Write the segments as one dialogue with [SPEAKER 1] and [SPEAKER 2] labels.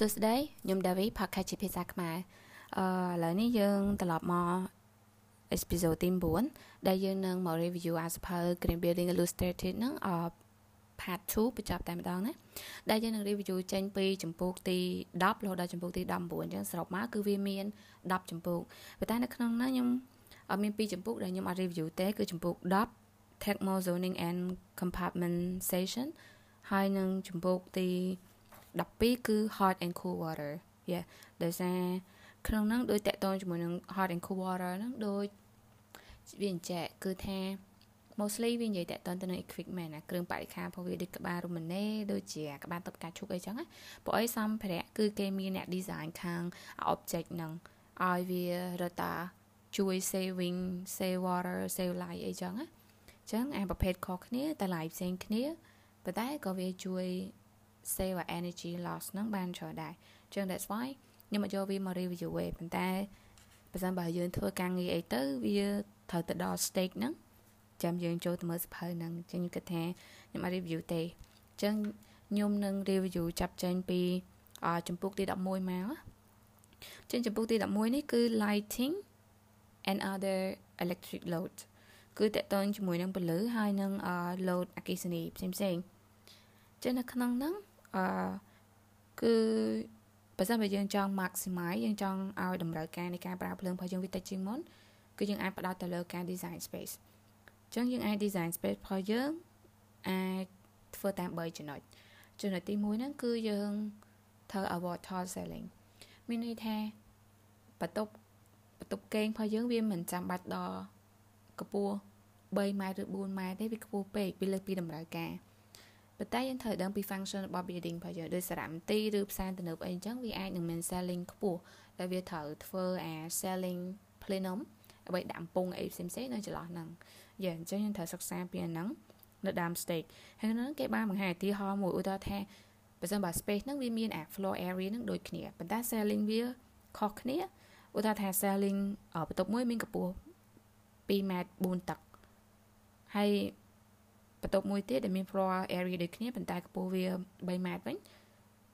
[SPEAKER 1] សួស្តីខ្ញុំដាវីផាខេជាភាសាខ្មែរអឺឥឡូវនេះយើងត្រឡប់មក episode ទី9ដែលយើងនឹងមក review អាសភៅ Green Building Illustrated ហ្នឹងអ part 2បញ្ចប់តែម្ដងណាដែលយើងនឹង review ចេញពីចម្ពោះទី10រហូតដល់ចម្ពោះទី19អញ្ចឹងសរុបមកគឺវាមាន10ចម្ពោះប៉ុន្តែនៅក្នុងហ្នឹងខ្ញុំអត់មានពីរចម្ពោះដែលខ្ញុំអត់ review ទេគឺចម្ពោះ10 Thermal Zoning and Compartmentation ហើយនឹងចម្ពោះទី 12គឺ hot and cool water យេដោយសារក្នុងហ្នឹងដូចតកតងជាមួយនឹង hot and cool water ហ្នឹងដូចវាអញ្ចឹងគឺថា mostly វានិយាយតកតងទៅនឹង equipment ណាគ្រឿងបរិក្ខារផងវាដូចក្បាលរមណេដូចជាក្បាលតុបកាឈុកអីចឹងណាព្រោះអីសម្ភារៈគឺគេមានអ្នក design ខាង object ហ្នឹងឲ្យវារត់តាជួយ saving save water save light អីចឹងណាចឹងអាប្រភេទខុសគ្នាតែ light ផ្សេងគ្នាប៉ុន្តែក៏វាជួយ save energy loss ហ្នឹងបានច្រើនដែរចឹង that's why ខ្ញុំមកយកវាមក review ឯងប៉ុន្តែបើសិនបើយើងធ្វើការងារអីទៅវាត្រូវទៅដល់ stage ហ្នឹងចាំយើងចូលទៅមើលសភៅហ្នឹងចឹងខ្ញុំគិតថាខ្ញុំអាច review ទេចឹងខ្ញុំនឹង review ចាប់ចេញពីចម្ពោះទី11មកចឹងចម្ពោះទី11នេះគឺ lighting and other electric load គឺតកតងជាមួយនឹងពលឺហើយនឹង load អគ្គិសនីផ្សេងផ្សេងចឹងនៅក្នុងហ្នឹង អឺគឺបើសិនបើយើងចង់ maximize យើងចង់ឲ្យតម្រូវការនៃការប្រើភ្លើងរបស់យើងវាតិចជាងមុនគឺយើងអាចផ្ដោតទៅលើការ design space អញ្ចឹងយើងអាច design space របស់យើងអាចធ្វើតាម3ចំណុចចំណុចទី1ហ្នឹងគឺយើងធ្វើ avoid tall ceiling មានន័យថាបន្ទប់បន្ទប់គេងរបស់យើងវាមិនចាំបាច់ដល់កម្ពស់3ម៉ែត្រឬ4ម៉ែត្រទេវាខ្ពស់ពេកវាលើសពីតម្រូវការ ប៉ុន្តែយើងត្រូវដឹងពី function របស់ building របស់យើងដូចសារមន្ទីរឬផ្សារទំនើបអីអញ្ចឹងវាអាចនឹងមាន selling ខ្ពស់ដែលវាត្រូវធ្វើអា selling plenum ដើម្បីដាក់ពងអីផ្សេងៗនៅចន្លោះហ្នឹងយ៉ាអញ្ចឹងយើងត្រូវសិក្សាពីអាហ្នឹងនៅដើម stage ហើយហ្នឹងគេបានបង្ហាញឧទាហរណ៍មួយឧទាហរណ៍ថាបើសិនបើ space ហ្នឹងវាមានអា floor area ហ្នឹងដូចគ្នាប៉ុន្តែ selling វាខុសគ្នាឧទាហរណ៍ថា selling បន្ទប់មួយមានកម្ពស់2ម៉ែត្រ4តឹកហើយ បន្ទប់មួយទៀតដែលមាន floor area ដូចគ្នាប៉ុន្តែកម្ពស់វា3ម៉ែត្រវិញ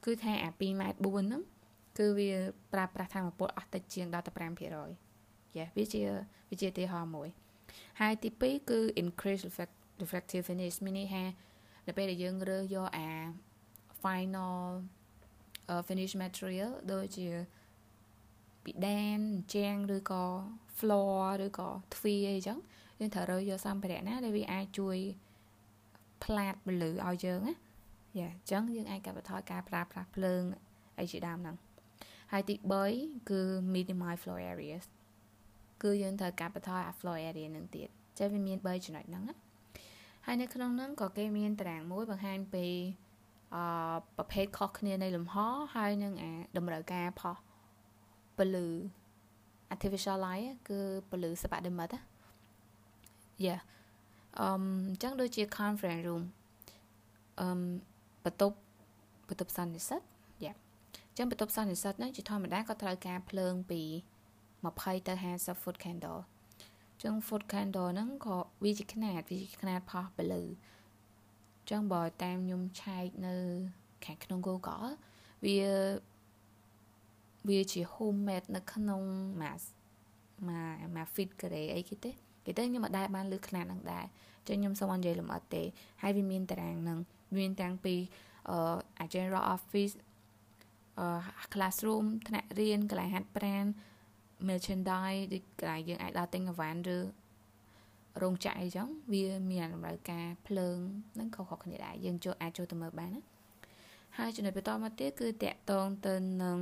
[SPEAKER 1] គឺថាអា2ម៉ែត្រ4ហ្នឹងគឺវាប្រើប្រាស់ធម្មពលអស់តិចជាងដល់តែ5%យ៉ាវាជាវាជាឧទាហរណ៍មួយហើយទី2គឺ increase reflective finish មានន័យថានៅពេលដែលយើងរើសយកអា final uh, finish material ដូចជាពីដែនជាងឬក៏ floor ឬក៏ទ្វារអីចឹងយើងត្រូវរើសយកសម្ភារៈណាដែលវាអាចជួយ ផ្លាតពលឺឲ្យយើងណាយ៉ាអញ្ចឹងយើងអាចកាត់បន្ថយការប្រើប្រាស់ភ្លើងអីជាដើមហ្នឹងហើយទី3គឺ minimize floor areas គឺយើងត្រូវកាត់បន្ថយអា floor area ហ្នឹងទៀតចេះវាមាន3ចំណុចហ្នឹងណាហើយនៅក្នុងហ្នឹងក៏គេមានតារាងមួយបង្ហាញពីអឺប្រភេទខុសគ្នានៃលំហហើយនឹងអាតម្រូវការផុសពលឺ artificial light គឺពលឺសិប្បនិមិត្តណា Yeah អឺអញ្ចឹងដូចជា conference room អឺបន្ទប់បន្ទប់សន្និសិទយ៉ាអញ្ចឹងបន្ទប់សន្និសិទហ្នឹងជាធម្មតាក៏ត្រូវការភ្លើងពី20ទៅ50 foot candle អញ្ចឹង foot candle ហ្នឹងក៏វាជាຂະຫນាតវាជាຂະຫນាតផុសពលឺអញ្ចឹងបើតាមខ្ញុំឆែកនៅខាងក្នុង Google វាវាជា homemade នៅក្នុងមួយមួយមួយ feet ការ៉េអីគេទេ ពីទៅខ្ញុំមិនដែលបានលើខ្នាតនឹងដែរចុះខ្ញុំសូមនិយាយលម្អិតទេហើយវាមានតារាងនឹងមានតាំងពីអឺ General Office អឺ classroom ថ្នាក់រៀនកន្លែងហាត់ប្រាណ merchandise ដូចកន្លែងយើងអាចដល់ទិញអីវ៉ាន់ឬរោងចក្រអីចឹងវាមានតម្រូវការភ្លើងនឹងខុសៗគ្នាដែរយើងចូលអាចចូលទៅមើលបានណាហើយចំណុចបន្តមកទៀតគឺតកតងទៅនឹង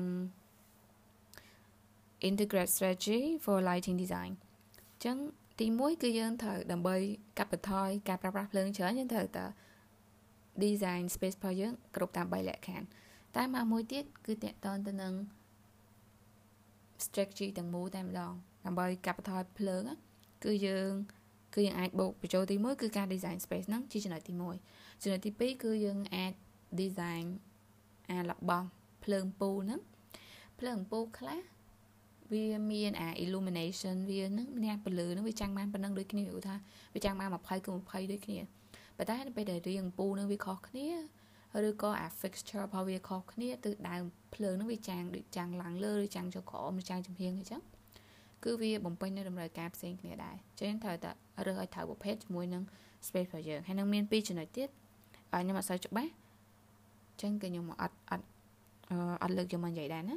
[SPEAKER 1] integrate strategy for lighting design អញ្ចឹង ទី1គឺយើងត្រូវដើម្បីកាត់បន្ថយការប្រើប្រាស់ភ្លើងច្រើនយើងត្រូវតែ design space របស់យើងគ្រប់តាម3លក្ខខណ្ឌតែមកមួយទៀតគឺតកតងទៅនឹង strategy ទាំងមូលតែម្ដងដើម្បីកាត់បន្ថយភ្លើងគឺយើងគឺយើងអាចបូកបញ្ចូលទី1គឺការ design space ហ្នឹងជាចំណុចទី1ចំណុចទី2គឺយើងអាច design អារបស់ភ្លើងពូហ្នឹងភ្លើងពូខ្លះ វាមានអា illumination វានឹងអ្នកពលឺនឹងវាចាំងបានប៉ុណ្ណឹងដូចគ្នាឧទាហរណ៍វាចាំងបាន20គឺ20ដូចគ្នាប៉ុន្តែពេលដែលរៀងពូនឹងវាខុសគ្នាឬក៏អា fixture របស់វាខុសគ្នាទិសដៅភ្លើងហ្នឹងវាចាំងដូចចាំងឡើងលើឬចាំងចុះក្រោមឬចាំងចំហៀងអញ្ចឹងគឺវាបំពេញនៅតម្រូវការផ្សេងគ្នាដែរចឹងត្រូវតែរើសឲ្យត្រូវប្រភេទជាមួយនឹង space របស់យើងហើយនឹងមានពីរចំណុចទៀតខ្ញុំអត់សូវច្បាស់ចឹងគឺខ្ញុំអត់អត់អត់លើកយកមកនិយាយដែរណា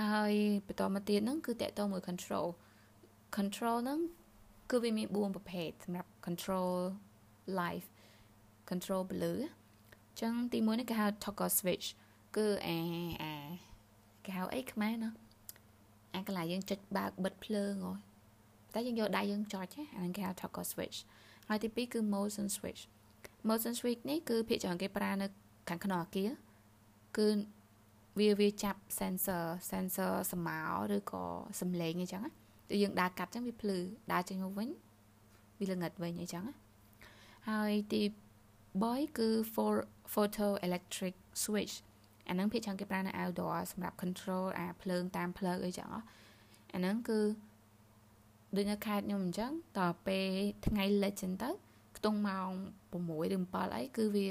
[SPEAKER 1] ហើយបន្តមកទៀតហ្នឹងគឺតកតមួយ control control ហ្នឹងគឺវាមាន4ប្រភេទសម្រាប់ control live control blue ចឹងទី1នេះគេហៅ toggle switch គឺអាអាគេហៅអីខ្មែរណាអាកន្លែងយើងចុចបើកបិទភ្លើងហ៎តែយើងយកដៃយើងចុចអាហ្នឹងគេហៅ toggle switch ហើយទី2គឺ motion switch motion switch នេះគឺភាគច្រើនគេប្រើនៅខាងក្នុងអាគារគឺ វាវាចាប់ sensor sensor ស្មៅឬក៏សំឡេងអីចឹងណាតែយើងដើរកាត់ចឹងវាភ្លឺដើរចេញមកវិញវាល្ងិតវិញអីចឹងណាហើយទី3គឺ photo electric switch អាហ្នឹងភាគច្រើនគេប្រើនៅ outdoor សម្រាប់ control អាភ្លើងតាមផ្លូវអីចឹងអាហ្នឹងគឺដូចនៅខេត្តខ្ញុំអញ្ចឹងតទៅពេលថ្ងៃលិចចឹងទៅខ្ទង់ម៉ោង6ឬ7អីគឺវា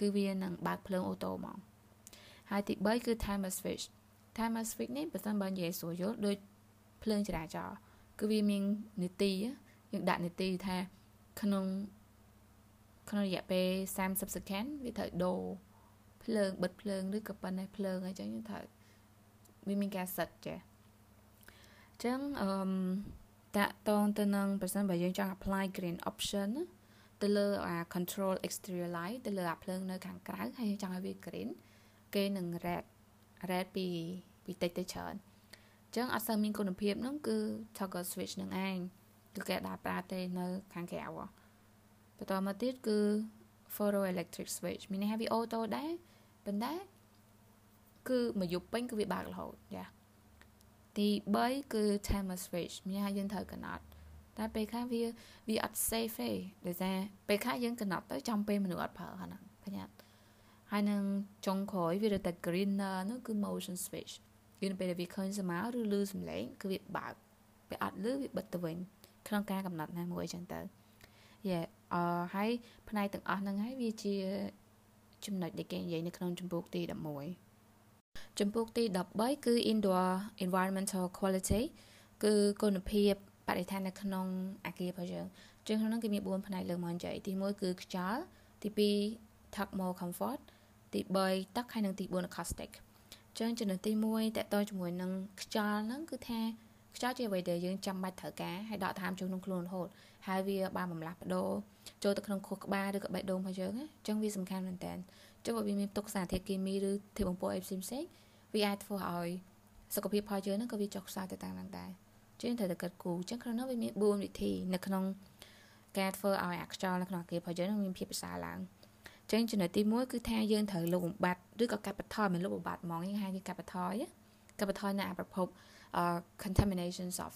[SPEAKER 1] គឺវានឹងបើកភ្លើងអូតូហ្មង ហើយទី3គឺ timer switch timer switch នេះបើសិនបើនិយាយស្រួលយល់ដូចភ្លើងចរាចរណ៍គឺវាមាននីតិយើងដាក់នីតិថាក្នុងក្នុងរយៈពេល30 second វាត្រូវដូរភ្លើងបិទភ្លើងឬក៏ប៉ុណ្ណេះភ្លើងអីចឹងយើងត្រូវវាមានការសិតចាអញ្ចឹងអឺតាក់តងទៅនឹងប្រសិនបើយើងចង់ apply green option ទៅលើអា control exterior light ទៅលើអាភ្លើងនៅខាងក្រៅហើយយើងចង់ឲ្យវា green គេនឹង red red ពីពីតិចទៅច្រើនអញ្ចឹងអត់សូវមានគុណភាពហ្នឹងគឺ toggle switch នឹងឯងគឺគេដាក់ប្រើទេនៅខាងក្រៅបន្តមកទៀតគឺ photo electric switch មានន័យថាវាអូតូដែរប៉ុន្តែគឺមួយយប់ពេញគឺវាបើករហូតយ៉ាទី3គឺ timer switch មានថាយើងត្រូវកំណត់តែពេលខ្លះវាវាអត់ safe ទេដោយសារពេលខ្លះយើងកំណត់ទៅចំពេលមនុស្សអត់ប្រើហ្នឹងឃើញអត់ ហើយនឹងចុងក្រោយវារត់តែ greener នោះគឺ motion switch គឺនៅពេលដែលវាឃើញស្មៅឬលឺសំឡេងគឺវាបើកពេលអត់លឺវាបិទទៅវិញក្នុងការកំណត់ណាមួយអញ្ចឹងទៅយេអឺហើយផ្នែកទាំងអស់ហ្នឹងហើយវាជា ចំណុចដែលគេនិយាយនៅក្នុងចម្ពោះទី11ចម្ពោះទី13គឺ indoor environmental quality គឺគុណភាពបរិស្ថាននៅក្នុងអាគាររបស់យើងជាងក្នុងហ្នឹងគេមាន4ផ្នែកលើកមកនិយាយទី1គឺខ្យល់ទី2 thermal comfort ទី3ទឹកហើយនិងទី4 acoustic ចឹងចំណុចទី1តកតជាមួយនឹងខ្យល់ហ្នឹងគឺថាខ្យល់ជាអ្វីដែលយើងចាំបាច់ត្រូវការហើយដកតាមចូលក្នុងខ្លួនរហូតហើយវាបានបំលាស់បដូរចូលទៅក្នុងខួរក្បាលឬក៏បេះដូងរបស់យើងអញ្ចឹងវាសំខាន់មែនតើចុះបើវាមានទុកសារធាតុគីមីឬធាតុបំពុលអីផ្សេងផ្សេងវាអាចធ្វើឲ្យសុខភាពរបស់យើងហ្នឹងក៏វាចុះខ្សោយទៅតាមហ្នឹងដែរជាងត្រូវតែគិតគូរអញ្ចឹងក្នុងនោះវាមាន4វិធីនៅក្នុងការធ្វើឲ្យអាខ្យល់នៅក្នុងអាគាររបស់យើងនឹងមានភាពប្រសើរឡើង ចឹងចំណុចទី1គឺថាយើងត្រូវលុបបំបត្តិឬក៏កាត់បន្ថយមិនលុបបំបត្តិហ្មងយើងហៅថាកាត់បន្ថយកាត់បន្ថយនៅអាប្រភព contamination of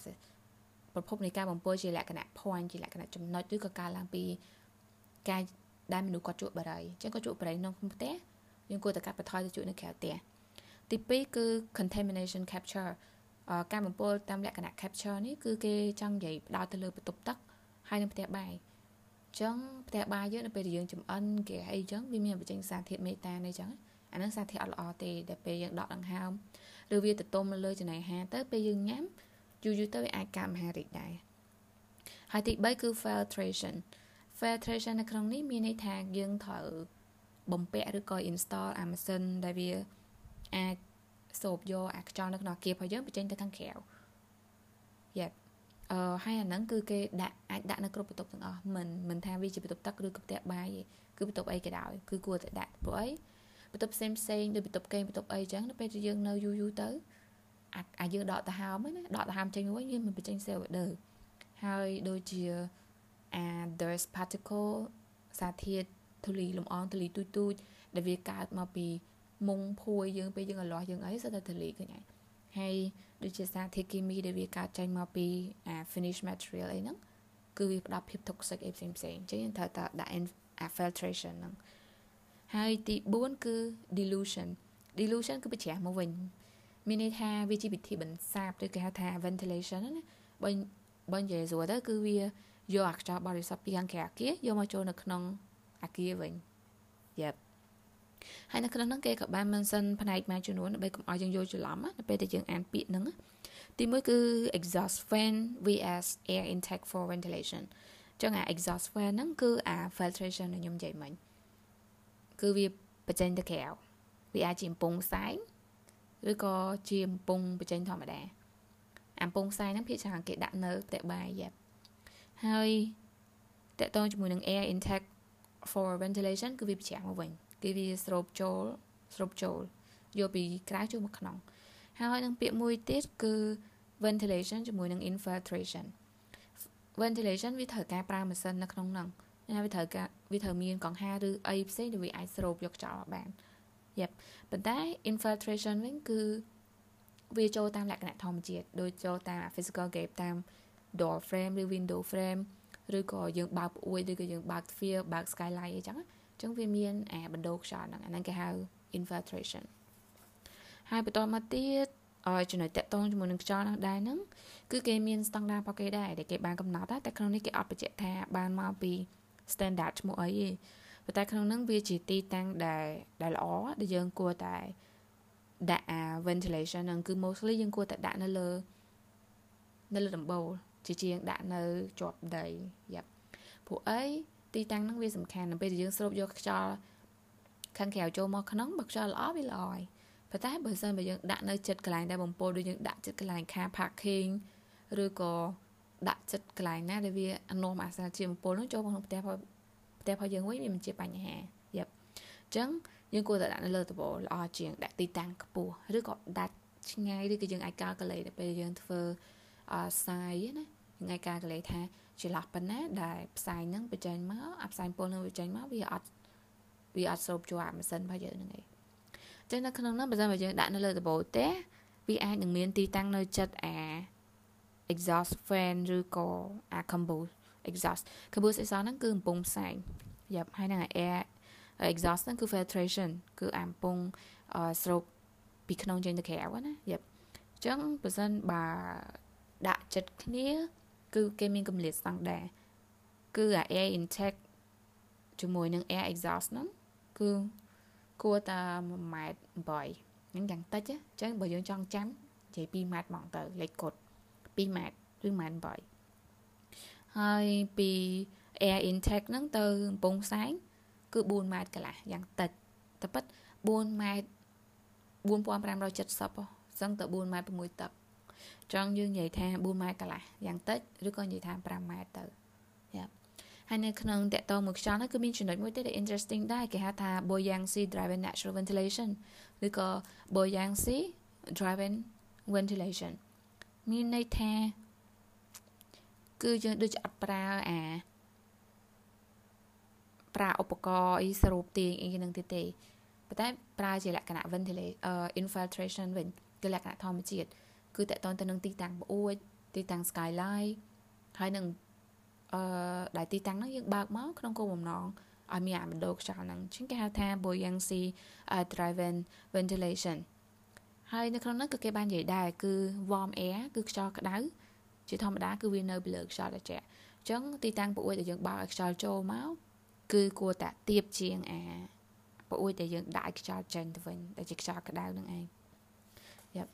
[SPEAKER 1] ប្រភពនៃការបំពុលជាលក្ខណៈ point ជាលក្ខណៈចំណុចឬក៏ការឡើងពីការដែលមនុស្សគាត់ជក់បារីអញ្ចឹងគាត់ជក់បារីក្នុងផ្ទះយើងគួរតែកាត់បន្ថយទៅជក់នៅក្រៅផ្ទះទី2គឺ contamination capture ការបំពុលតាមលក្ខណៈ capture នេះគឺគេចង់និយាយផ្ដោតទៅលើបន្ទប់ទឹកហើយនៅផ្ទះបាយអញ្ចឹងផ្ទះបាយយើងនៅពេលដែលយើងចំអិនគេអីអញ្ចឹងវាមានបញ្ចេញសារធាតុមេតានអីអញ្ចឹងអានឹងសារធាតុអត់ល្អទេដែលពេលយើងដកដង្ហើមឬវាទៅទុំលើចំណីអាហារទៅពេលយើងញ៉ាំយូរយូរទៅវាអាចកើតមហារីកដែរហើយទី3គឺ filtration filtration នៅក្នុងនេះមានន័យថាយើងត្រូវបំពាក់ឬក៏ install អាម៉ាស៊ីនដែលវាអាចសូបយកអាខ្យល់នៅក្នុងអាគាររបស់យើងបញ្ចេញទៅខាងក្រៅយ៉ា អឺហើយអាហ្នឹងគឺគេដាក់អាចដាក់នៅគ្រប់បន្ទប់ទាំងអស់មិនមិនថាវាជាបន្ទប់ទឹកឬក៏ផ្ទះបាយទេគឺបន្ទប់អីក៏ដោយគឺគួរតែដាក់ព្រោះអីបន្ទប់ផ្សេងផ្សេងដូចបន្ទប់កេងបន្ទប់អីចឹងនៅពេលដែលយើងនៅយូរយូរទៅអាយើងដកដង្ហើមណាដកដង្ហើមចេញវិញយើងមិនបញ្ចេញ CO2 ហើយដូចជាអា dust particle សារធាតុធូលីលំអងធូលីទូចទូចដែលវាកើតមកពីមុងភួយយើងពេលយើងអលាស់យើងអីសិតតែធូលីឃើញហើយ ហើយដូចជាសារធាតុគីមីដែលវាកើតចេញមកពីអា finish material អីហ្នឹងគឺវាផ្ដល់ភាព toxic អីផ្សេងផ្សេងអញ្ចឹងយើងត្រូវតែដាក់ filtration ហ្នឹងហើយទី4គឺ dilution dilution គឺបញ្ច្រាស់មកវិញមានន័យថាវាជាវិធីបន្សាបឬគេហៅថា ventilation ណាបើបើនិយាយស្រួលទៅគឺវាយកអាខ្យល់បរិសុទ្ធពីខាងក្រៅអាគារយកមកចូលនៅក្នុងអាគារវិញ Yep ហើយនៅក្នុងហ្នឹងគេក៏បាន mention ផ្នែកមួយចំនួនដើម្បីកុំឲ្យយើងយល់ច្រឡំណាពេលដែលយើងអានពាក្យហ្នឹងទីមួយគឺ exhaust fan vs air intake for ventilation ចឹងអា exhaust fan ហ្នឹងគឺអា filtration ដែលខ្ញុំនិយាយមិញគឺវាបញ្ចេញទៅក្រៅវាអាចជាអំពង់ផ្សែងឬក៏ជាអំពង់បញ្ចេញធម្មតាអំពង់ផ្សែងហ្នឹងភាគច្រើនគេដាក់នៅផ្ទះបាយយ៉ាប់ហើយតកតងជាមួយនឹង air intake for ventilation គឺវាបញ្ជាក់មកវិញ គឺវាស្រូបចូលស្រូបចូលយកពីក្រៅចូលមកក្នុងហើយនឹងពាក្យមួយទៀតគឺ ventilation ជាមួយនឹង infiltration ventilation វាត្រូវការប្រើម៉ាស៊ីននៅក្នុងហ្នឹងណាវាត្រូវការវាត្រូវមានកង្ហារឬអីផ្សេងដែលវាអាចស្រូបយកខ្យល់បានយេប៉ុន្តែ infiltration វិញគឺវាចូលតាមលក្ខណៈធម្មជាតិដូចចូលតាម physical gap តាម door frame ឬ window frame ឬក៏យើងបើកផ្អួយឬក៏យើងបើកទ្វារបើក skylight អីចឹង អញ្ចឹងវាមានអាបណ្ដោខ្យល់ហ្នឹងអាហ្នឹងគេហៅ infiltration ហើយបន្តមកទៀតឲ្យចំណុចតកតងជាមួយនឹងខ្យល់ហ្នឹងដែរហ្នឹងគឺគេមានស្តង់ដាររបស់គេដែរដែលគេបានកំណត់តែក្នុងនេះគេអត់បញ្ជាក់ថាបានមកពី standard ឈ្មោះអីទេប៉ុន្តែក្នុងហ្នឹងវាជាទីតាំងដែលដែលល្អដែលយើងគួរតែដាក់អា ventilation ហ្នឹងគឺ mostly យើងគួរតែដាក់នៅលើនៅលើដំបូលជាជាងដាក់នៅជាប់ដីយ៉ាប់ព្រោះអី ទីតាំងហ្នឹងវាសំខាន់នៅពេលដែលយើងស្រូបយកខ្យល់ខាងក្រៅចូលមកក្នុងបើខ្យល់ល្អវាល្អហើយប៉ុន្តែបើសិនបើយើងដាក់នៅចិត្តកន្លែងដែលបំពុលដូចយើងដាក់ចិត្តកន្លែង car parking ឬក៏ដាក់ចិត្តកន្លែងណាដែលវាអនុមអាសាជាបំពុលនោះចូលមកក្នុងផ្ទះផ្ទះរបស់យើងវិញវាមិនជាបញ្ហាយ៉ាប់អញ្ចឹងយើងគួរតែដាក់នៅលើដបល្អជាងដាក់ទីតាំងខ្ពស់ឬក៏ដាក់ឆ្ងាយឬក៏យើងអាចកាលកលេទៅពេលយើងធ្វើអសាយណាយើងអាចកាលកលេថា ចន្លោះប៉ុណ្ណាដែលផ្សាយនឹងបញ្ចេញមកអាផ្សាយពុលនឹងបញ្ចេញមកវាអត់វាអត់ស្រូបជាប់ម៉ាស៊ីនរបស់យើងហ្នឹងឯងចឹងនៅក្នុងនោះបើសិនបើយើងដាក់នៅលើដបផ្ទះវាអាចនឹងមានទីតាំងនៅចិត្តអា exhaust fan ឬក៏អា combust exhaust combust exhaust ហ្នឹងគឺកំពុងផ្សែងយ៉ាប់ហើយនឹង air exhaust ហ្នឹងគឺ filtration គឺអាកំពុងស្រូបពីក្នុងចេញទៅក្រៅណាយ៉ាប់អញ្ចឹងបើសិនបើដាក់ចិត្តគ្នា គឺគេមានកម្រិតស្តង់ដារគឺអា air intake ជាមួយនឹង air exhaust ហ្នឹងគឺគួរតែ1ម៉ែត្រ8ហ្នឹងយ៉ាងតិចអញ្ចឹងបើយើងចង់ចាំនិយាយ2ម៉ែត្រហ្មងទៅលេខកត់2ម៉ែត្រឬម៉ែត្រ8ហើយពី air intake ហ្នឹងទៅកំពង់ផ្សែងគឺ4ម៉ែត្រកន្លះយ៉ាងតិចតែប៉ិត4ម៉ែត្រ4570ហ៎សឹងទៅ4ម៉ែត្រ6ទឹក ចង់យើងនិយាយថា4ម៉ែត្រកន្លះយ៉ាងតិចឬក៏និយាយថា5ម៉ែត្រទៅយ៉ាហើយនៅក្នុងតកតមួយខ្យល់នោះគឺមានចំណុចមួយទៀតដែល interesting ដែរគេហៅថា buoyancy driven natural ventilation ឬក៏ buoyancy driven ventilation មានន័យថា គឺយើងដូចអត់ប្រើអាប្រើឧបករណ៍អីស្រូបទាញអីហ្នឹងទៀតទេប៉ុន្តែប្រើជាលក្ខណៈ ventilation infiltration វិញគឺលក្ខណៈធម្មជាតិ គឺតកតទៅនឹងទីតាំងប្អួចទីតាំង skylight ហើយនឹងអឺដែលទីតាំងហ្នឹងយើងបើកមកក្នុងគោលបំណងឲ្យមានអាមណ្ឌលខ្យល់ហ្នឹងជាងគេហៅថា buoyancy driven ventilation ហើយនៅក្នុងនោះគឺគេបាននិយាយដែរគឺ warm air គឺខ្យល់ក្តៅជាធម្មតាគឺវានៅពីលើខ្យល់ត្រជាក់អញ្ចឹងទីតាំងប្អួយដែលយើងបើកឲ្យខ្យល់ចូលមកគឺគួរតែទៀបជាងអាប្អួយដែលយើងដាក់ឲ្យខ្យល់ចេញទៅវិញដែលជាខ្យល់ក្តៅនឹងឯងយ៉ាប់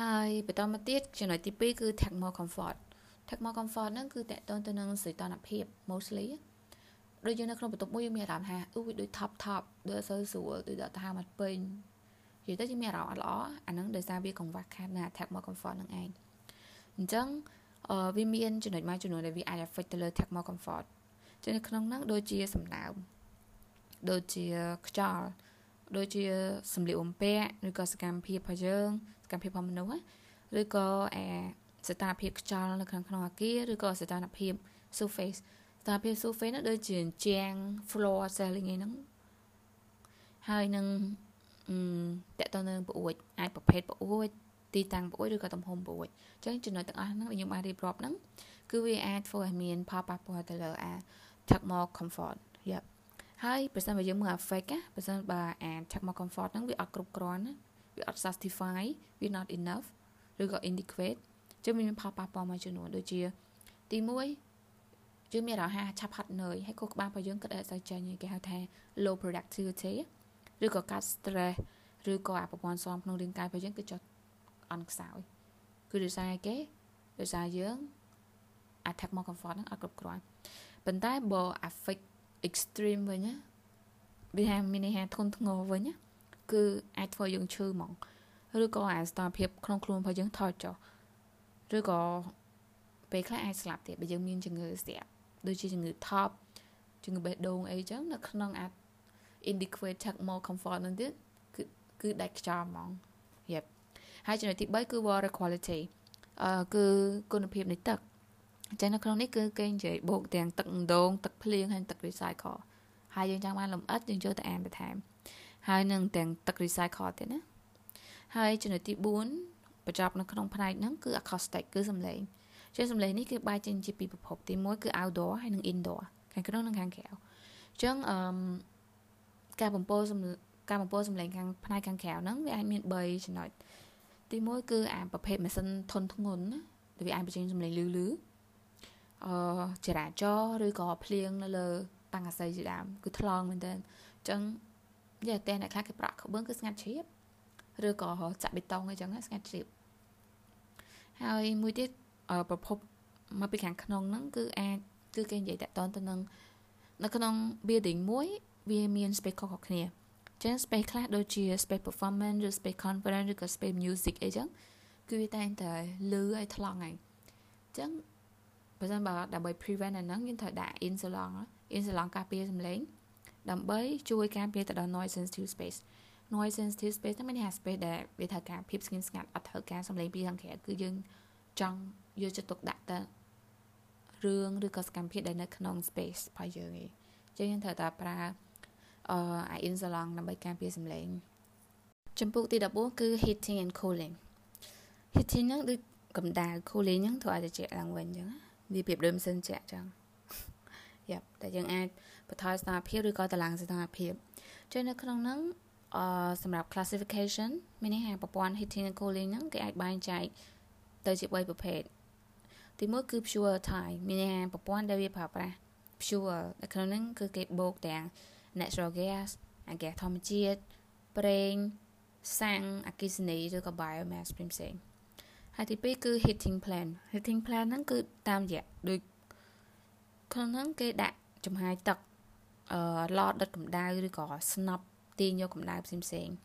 [SPEAKER 1] ហើយបន្តមកទៀតចំណុចទី2គឺ thermal comfort thermal comfort ហ្នឹងគឺតកតទៅនឹងសីតុណ្ហភាព mostly ដូចយើងនៅក្នុងបន្ទប់មួយយើងមានអារម្មណ៍ថាអូវាដូច top top ដូចអត់សូវស្រួលដូចដល់ថាមកពេញនិយាយទៅយើងមានអារម្មណ៍អត់ល្អអាហ្នឹងដោយសារវាកង្វះខាតនៅ thermal comfort ហ្នឹងឯងអញ្ចឹងអឺវាមានចំណុចមួយចំនួនដែលវាអាច affect ទៅលើ thermal comfort ចឹងនៅក្នុងហ្នឹងដូចជាសំណើមដូចជាខ្យល់ ដូចជាសម្លៀកបំពាក់ឬក៏សកម្មភាពរបស់យើងសកម្មភាពរបស់មនុស្សឬក៏អាស្ថានភាពខ្យល់នៅក្នុងក្នុងអាគារឬក៏ស្ថានភាព surface ស្ថានភាព surface នោះដូចជាជាង floor ceiling អីហ្នឹងហើយនឹងតកតនៅប្អួចអាចប្រភេទប្អួចទីតាំងប្អួចឬក៏ទំហំប្អួចអញ្ចឹងចំណុចទាំងអស់ហ្នឹងដែលខ្ញុំបានរៀបរាប់ហ្នឹងគឺវាអាចធ្វើឲ្យមានផលប៉ះពាល់ទៅលើអា thermal comfort យ៉ាប់ ហើយប្រសិនបើយើងមើល effect ណាប្រសិនបើអា thermal comfort ហ្នឹងវាអត់គ្រប់គ្រាន់ណាវាអត់ satisfy វា not enough ឬក៏ inadequate ចឹងមានផលប៉ះពាល់មួយចំនួនដូចជា ទី1យើងមានអារម្មណ៍ថាឆាប់ហត់នឿយហើយខួរក្បាលរបស់យើងក៏អត់សូវចេញគេហៅថា low productivity ឬក៏កាត់ stress ឬក៏អាប្រព័ន្ធស៊ាំក្នុងរាងកាយរបស់យើងគឺចុះអន់ខ្សោយគឺដោយសារគេដោយសារយើង attack មក comfort ហ្នឹងអត់គ្រប់គ្រាន់ប៉ុន្តែបើ affect extreme វិញណាវាហាមានន័យថាធ្ងន់ធ្ងរវិញណាគឺអាចធ្វើយើងឈឺហ្មងឬក៏អាស្ថានភាពក្នុងខ្លួនរបស់យើងថយចុះឬក៏ពេលខ្លះអាចស្លាប់ទៀតបើយើងមានជំងឺស្ទាក់ដូចជាជំងឺ top ជំងឺបេះដូងអីចឹងនៅក្នុងអាច indicate check more comfort នឹងទៀតគឺគឺដាច់ខ្យល់ហ្មងយេហើយចំណុចទី3គឺ water quality អឺគឺគុណភាពនៃទឹក អញ្ចឹងនៅក្នុងនេះគឺគេនិយាយបូកទាំងទឹកដងទឹកភ្លៀងហើយទឹក recycle ហើយយើងចង់បានលំអិតយើងចូលទៅអានបន្ថែមហើយនឹងទាំងទឹក recycle ទៀតណាហើយចំណុចទី4បញ្ចប់នៅក្នុងផ្នែកហ្នឹងគឺ acoustic គឺសំឡេងជាសំឡេងនេះគឺបែកចេញជាពីរប្រភពទី1គឺ outdoor ហើយនិង indoor ខាងក្នុងនិងខាងក្រៅអញ្ចឹងអឺការបំពោសំការបំពោសំឡេងខាងផ្នែកខាងក្រៅហ្នឹងវាអាចមាន3ចំណុចទី1គឺអាប្រភេទម៉ាស៊ីនធន់ធ្ងន់ណាដែលវាអាចបញ្ចេញសំឡេងលឺលឺ អឺចរាចរឬក៏ភ្លៀងនៅលើតាំងអាស័យជាដើមគឺថ្លង់មែនតើអញ្ចឹងយ៉ាតែអ្នកខ្លះគេប្រក់ក្បឿងគឺស្ងាត់ជ្រាបឬក៏ចាក់បេតុងអីចឹងស្ងាត់ជ្រាបហើយមួយទៀតប្រភពមកពីខាងក្នុងហ្នឹងគឺអាចគឺគេនិយាយតតទៅនឹងនៅក្នុង building មួយវាមាន space ខុសៗគ្នាចឹង space ខ្លះដូចជា space performance ឬ space conference ឬក៏ space music អីចឹងគឺវាតែងតែលឺឲ្យថ្លង់ហើយចឹង បើសិនបើដើម្បី prevent អាហ្នឹងយើងត្រូវដាក់ insulon insulon ការពារសំឡេងដើម្បីជួយការពារទៅដល់ noise sensitive space noise sensitive space ហ្នឹងមានថា space ដែលវាត្រូវការភាពស្ងៀមស្ងាត់អត់ត្រូវការសំឡេងពីខាងក្រៅគឺយើងចង់យកចិត្តទុកដាក់ទៅរឿងឬក៏សកម្មភាពដែលនៅក្នុង space របស់យើងឯងចឹងយើងត្រូវតែប្រើអឺអា insulon ដើម្បីការពារសំឡេងចំពោះទី14គឺ heating and cooling heating ហ្នឹងដូចកម្ដៅ cooling ហ្នឹងធ្វើឲ្យត្រជាក់ឡើងវិញចឹង វាប្រៀបដូចម៉ាស៊ីនត្រជាក់ចឹងយ៉ាប់តែយើងអាចបន្ថយស្ថានភាពឬក៏តម្លើងស្ថានភាពចឹងនៅក្នុងហ្នឹងអឺសម្រាប់ classification មានន័យថាប្រព័ន្ធ heating and cooling ហ្នឹងគេអាចបែងចែកទៅជា3ប្រភេទទីមួយគឺ pure type មានន័យថាប្រព័ន្ធដែលវាប្រើប្រាស់ pure នៅក្នុងហ្នឹងគឺគេបូកទាំង natural gas អាហ្គាសធម្មជាតិប្រេងសាំងអគ្គិសនីឬក៏ biomass ផ្សេងៗ ហើយទី2គឺ heating plant heating plant ហ្នឹងគឺតាមរយៈដូចក្នុងហ្នឹងគេដាក់ចំហាយទឹកអឺឡដដុតកម្ដៅឬក៏ស្នប់ទាញយកកម្ដៅផ្សេងៗ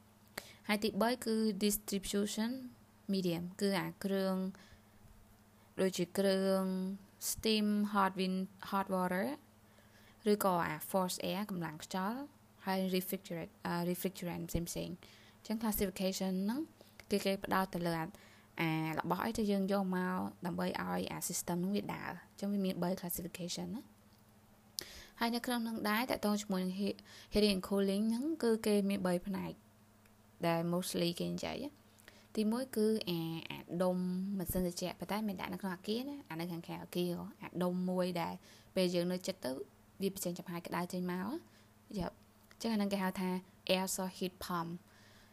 [SPEAKER 1] ហើយទី3គឺ distribution medium គឺអាគ្រឿងដូចជាគ្រឿង steam hot wind hot water ឬក៏អា force air កម្លាំងខ្យល់ហើយ refrigerant refrigerant ផ្សេងផ្សេងអញ្ចឹង classification ហ្នឹងគឺគេផ្ដោតទៅលើអា របស់អីទៅយើងយកមកដើម្បីឲ្យអា system ហ្នឹងវាដើរអញ្ចឹងវាមាន3 classification ណាហើយនៅក្នុងនឹងដែរតកតងជាមួយនឹង heating and cooling ហ្នឹងគឺគេមាន3ផ្នែកដែល mostly គេនិយាយទី1គឺអាអាដុំម៉ាស៊ីនត្រជាក់ប៉ុន្តែមិនដាក់នៅក្នុងអាគារណាអានៅខាងក្រៅអាគារអាដុំមួយដែលពេលយើងនៅចិត្តទៅវាបញ្ចេញចំហាយក្តៅចេញមកយ៉ាប់អញ្ចឹងអានឹងគេហៅថា air source heat pump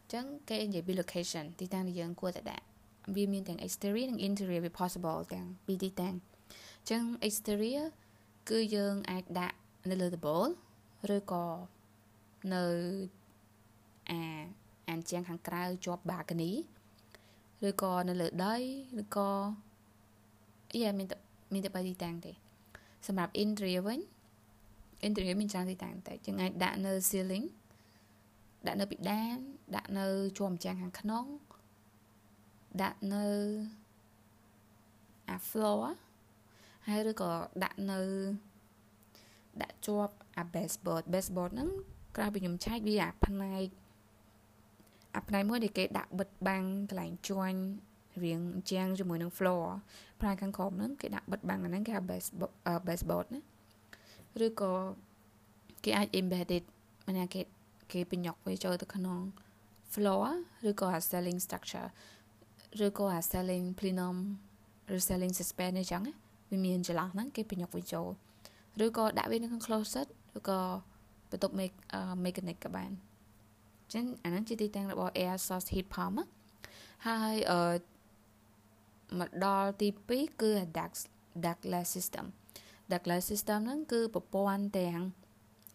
[SPEAKER 1] អញ្ចឹងគេនិយាយពី location ទីតាំងដែលយើងគួរតែដាក់ វាមានទាំង exterior និង interior វា possible ទាំងពីរទីតាំងអញ្ចឹង exterior គឺយើងអាចដាក់នៅលើ table ឬក៏នៅអាអានជាងខាងក្រៅជាប់ balcony ឬក៏នៅលើដីឬក៏យ៉ាមានមានតែ3ទីតាំងទេសម្រាប់ interior វិញ interior មានច្រើនទីតាំងតែយើងអាចដាក់នៅ ceiling ដាក់នៅពីដានដាក់នៅជាប់ម្ចាំងខាងក្នុង ដាក់នៅអា floor ហើយឬក៏ដាក់នៅដាក់ជាប់អា baseboard baseboard ហ្នឹងក្រៅពីខ្ញុំឆែកវាអាផ្នែកអាផ្នែកមួយដែលគេដាក់បិទបាំងកន្លែងជួញរៀងជាងជាមួយនឹង floor ផ្នែកខាងក្រោមហ្នឹងគេដាក់បិទបាំងអាហ្នឹងគេហៅ baseboard ណាឬក៏គេអាច embedded មានគេគេបញ្ញុកវាចូលទៅក្នុង floor ឬក៏ ceiling structure ឬក៏អា selling plenum ឬ selling suspense អញ្ចឹងវាមានចន្លោះហ្នឹងគេបញ្ញុកវាចូលឬក៏ដាក់វានៅក្នុង closet ឬក៏បន្ទប់ make mechanic ក៏បានអញ្ចឹងអាហ្នឹងជាទីតាំងរបស់ air source heat pump ហើយអឺមកដល់ទី2គឺ duct ductless system Douglas system ហ្នឹងគឺប្រព័ន្ធទាំង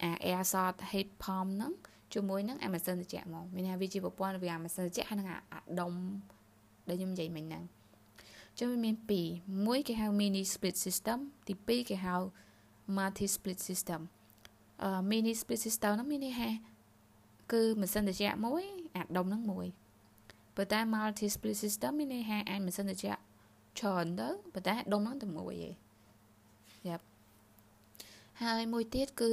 [SPEAKER 1] អា air source heat pump ហ្នឹងជាមួយនឹងអាម៉ាស៊ីនត្រជាក់មកមានថាវាជាប្រព័ន្ធរវាងអាម៉ាស៊ីនត្រជាក់ហើយនិងអាដុំ ដែលខ្ញុំនិយាយមិញហ្នឹងចឹងវាមាន2មួយគេហៅ mini split system ទី2គេហៅ multi split system អឺ mini split system ហ្នឹងមានន័យថាគឺម៉ាស៊ីនត្រជាក់មួយអាដុំហ្នឹងមួយប៉ុន្តែ multi split system មានន័យថាអាចម៉ាស៊ីនត្រជាក់ច្រើនទៅប៉ុន្តែដុំហ្នឹងតែមួយឯងយ៉ាប់ហើយមួយទៀតគឺ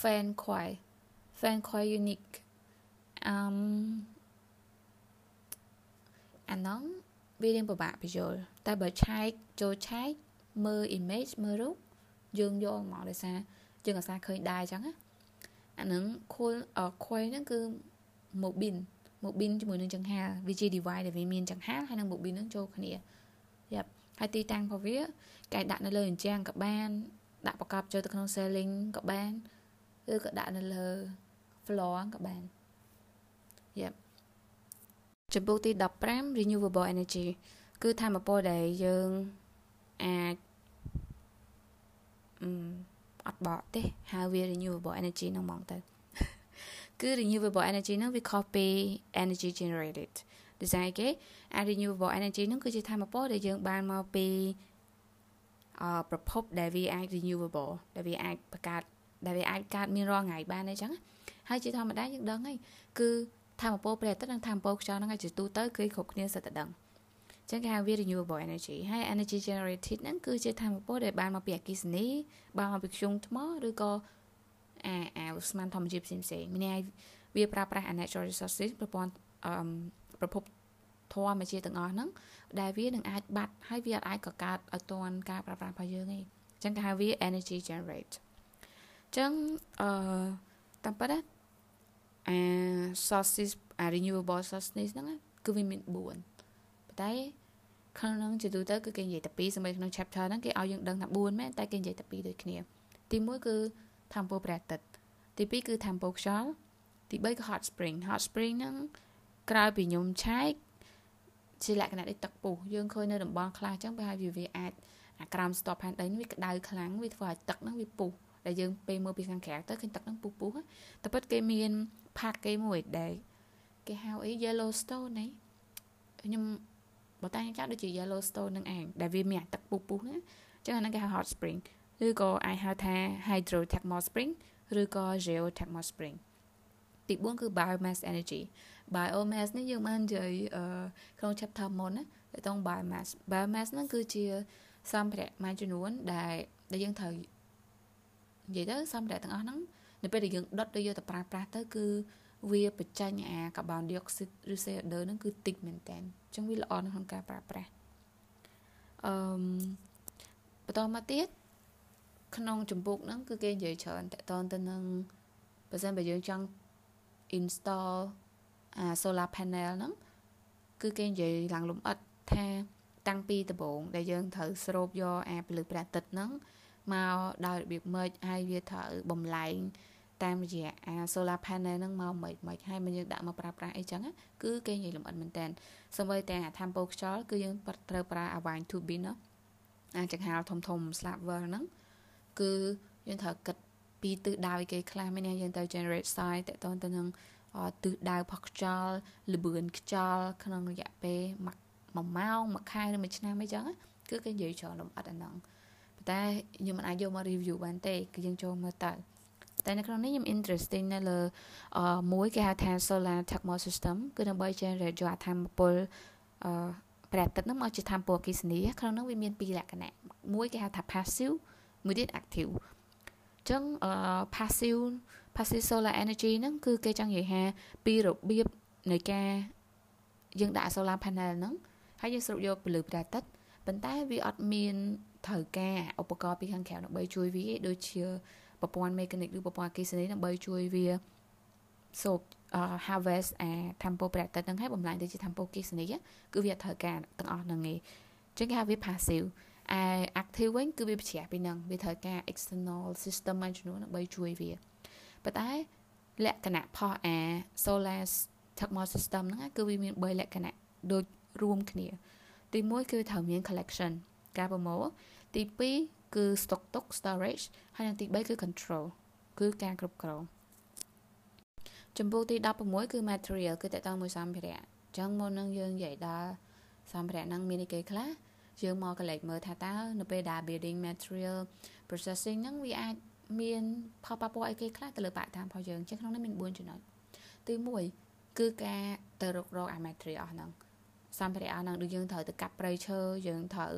[SPEAKER 1] fan coil fan coil unique អឺ មអានងវារៀងពិបាកបញ្យល់តែបើឆែកចូលឆែកមើល image មើលរូបយើងយកមកដោយសារយើងអាសាឃើញដែរអញ្ចឹងណាអានឹងខួលខុយហ្នឹងគឺ mobin mobin ជាមួយនឹងចង្ហាវាជា device ដែលវាមានចង្ហាហើយនឹង mobin ហ្នឹងចូលគ្នាយ៉ាប់ហើយទីតាំងរបស់វាគេដាក់នៅលើអញ្ចឹងក៏បានដាក់ប្រកបចូលទៅក្នុង ceiling ក៏បានឬក៏ដាក់នៅលើ floor ក៏បានយ៉ាប់ ចំពោះទី15 renewable energy គឺធម្មពលដែលយើងអាចអឺអត់បកទេហៅវា renewable energy ហ្នឹងហ្មងទៅគឺ renewable energy ហ្នឹងវាខុសពី energy generated ដូចស្អីគេអា renewable energy ហ្នឹងគឺជាធម្មពលដែលយើងបានមកពីអឺប្រភពដែលវាអាច renewable ដែលវាអាចបង្កើតដែលវាអាចកើតមានរាល់ថ្ងៃបានអញ្ចឹងហើយជាធម្មតាយើងដឹងហើយគឺ ធម្មពលព្រះអាទិត្យនិងធម្មពលខ្យល់ហ្នឹងជាទូទៅគឺគ្រប់គ្នាសិតតែដឹងចឹងគេហៅវា renewable energy ហើយ energy generated ហ្នឹងគឺជាធម្មពលដែលបានមកពីអគ្គិសនីបានមកពីធ្យូងថ្មឬក៏អាអាស្មានធម្មជាតិផ្សេងផ្សេងមានន័យវាប្រើប្រាស់ natural resources ប្រព័ន្ធអឺប្រភពធម្មជាតិទាំងអស់ហ្នឹងដែលវានឹងអាចបាត់ហើយវាអាចកកើតឲ្យតាន់ការប្រើប្រាស់របស់យើងឯងអញ្ចឹងគេហៅវា energy generate អញ្ចឹងអឺតាមពិតណា អា sources អា renewable sources ហ្នឹងគឺវាមាន4ប៉ុន្តែក្នុងជាទូទៅគឺគេនិយាយតែ2សម្រាប់ក្នុង chapter ហ្នឹងគេឲ្យយើងដឹងថា4មែនតែគេនិយាយតែ2ដូចគ្នា ទី1គឺធម្មពលព្រះអាទិត្យទី2គឺធម្មពលខ្យល់ទី3គឺ hot spring hot spring ហ្នឹងក្រោយពីខ្ញុំឆែកជាលក្ខណៈដូចទឹកពុះយើងឃើញនៅតំបន់ខ្លះអញ្ចឹងប្រហែលវាវាអាចអាក្រោមស្ទប់ផែនដីនេះវាក្តៅខ្លាំងវាធ្វើឲ្យទឹកហ្នឹងវាពុះដែលយើងពេលមើលពីខាងក្រៅទៅឃើញទឹកហ្នឹងពុះពុះតែពិតគេមានផាកគេមួយដែលគេហៅអី Yellowstone នេះខ្ញុំបើតាំងចាស់ដូចជា Yellowstone នឹងឯងដែលវាមានទឹកពុះពុះណាអញ្ចឹងអាហ្នឹងគេហៅ hot spring ឬក៏អាចហៅថា hydrothermal spring ឬក៏ geothermal spring ទី4គឺ biomass energy biomass នេះយើងបាននិយាយក្នុង chapter មុនណាទៅតង biomass biomass ហ្នឹងគឺជាសម្ភារៈមួយចំនួនដែលដែលយើងត្រូវនិយាយទៅសម្ភារៈទាំងអស់ហ្នឹង នៅពេលដែលយើងដុតទៅយកទៅប្រើប្រាស់ទៅគឺវាបញ្ចេញអាកាបូនឌីអុកស៊ីតឬ CO2 ហ្នឹងគឺតិចមែនតើអញ្ចឹងវាល្អនៅក្នុងការប្រើប្រាស់អឺបន្តមកទៀតក្នុងចម្ពោះហ្នឹងគឺគេនិយាយច្រើនតកតទៅនឹងបើសិនបើយើងចង់ install អា solar panel ហ្នឹងគឺគេនិយាយឡើងលំអិតថាតាំងពីដំបូងដែលយើងត្រូវស្រូបយកអាពលិព្រះអាទិត្យហ្នឹង មកដោយរបៀបម៉េចហើយវាត្រូវបំលែងតាមរយៈអា solar panel ហ្នឹងមកមិនមិនហើយមកយើងដាក់មកប្រើប្រាស់អីចឹងគឺគេនិយាយលម្អិតមែនតើសូម្បីតែអា tempo ខ្យល់គឺយើងត្រូវប្រើអា wine turbine ណាអាចង្ហាលធំធំ slaver ហ្នឹងគឺយើងត្រូវគិតពីទិសដៅគេខ្លះមានយើងត្រូវ generate size តទៅទៅនឹងទិសដៅផុសខ្យល់លបឿនខ្យល់ក្នុងរយៈពេល1ម៉ោង1ខែឬ1ឆ្នាំអីចឹងគឺគេនិយាយច្រើនលម្អិតអាហ្នឹងប៉ុន្តែខ្ញុំមិនអាចយកមក review បានទេគឺយើងចូលមើលទៅតែនៅក្នុងនេះខ្ញុំ interesting នៅលើអឺមួយគេហៅថា solar thermal system គឺដើម្បី generate យកអាធម្មពលអឺព្រះអាទិត្យហ្នឹងមកជាធម្មពលអគ្គិសនីក្នុងនោះវាមានពីរលក្ខណៈមួយគេហៅថា passive មួយទៀត active អញ្ចឹងអឺ passive passive solar energy ហ្នឹងគឺគេចង់និយាយថាពីរបៀបនៃការយើងដាក់ solar panel ហ្នឹងហើយយើងស្រូបយកពន្លឺព្រះអាទិត្យប៉ុន្តែវាអត់មាន ត្រូវការឧបករណ៍ពីខាងក្រៅដើម្បីជួយវាដូចជាប្រព័ន្ធ mechanic ឬប្រព័ន្ធអគ្គិសនីដើម្បីជួយវាសូប harvest អា tempo ព្រះអាទិត្យហ្នឹងឲ្យបំលែងទៅជា tempo អគ្គិសនីគឺវាត្រូវការទាំងអស់ហ្នឹងឯងចឹងគេហៅវា passive ឯ active វិញគឺវាបញ្ជ្រាបពីនឹងវាត្រូវការ external system មួយចំនួនដើម្បីជួយវាប៉ុន្តែលក្ខណៈផុសអា solar thermal system ហ្នឹងគឺវាមាន3លក្ខណៈដូចរួមគ្នា ទី1គឺត្រូវមាន collection ការប្រមូលទី2គឺ stock ទុក storage ហើយនិងទី3គឺ control គឺការគ្រប់គ្រងចំពោះទី16គឺ material គឺតកតងមួយសម្ភារៈអញ្ចឹងមុននឹងយើងនិយាយដល់សម្ភារៈហ្នឹងមានអីគេខ្លះយើងមកកលេចមើលថាតើនៅពេលដែល building material processing ហ្នឹងវាអាចមានផលប៉ះពាល់អីគេខ្លះទៅលើបរិស្ថានរបស់យើងជាងក្នុងនេះមាន4ចំណុចទី1គឺការទៅរករកអា material អស់ហ្នឹងសម្ភារៈអស់ហ្នឹងដូចយើងត្រូវទៅកាប់ព្រៃឈើយើងត្រូវ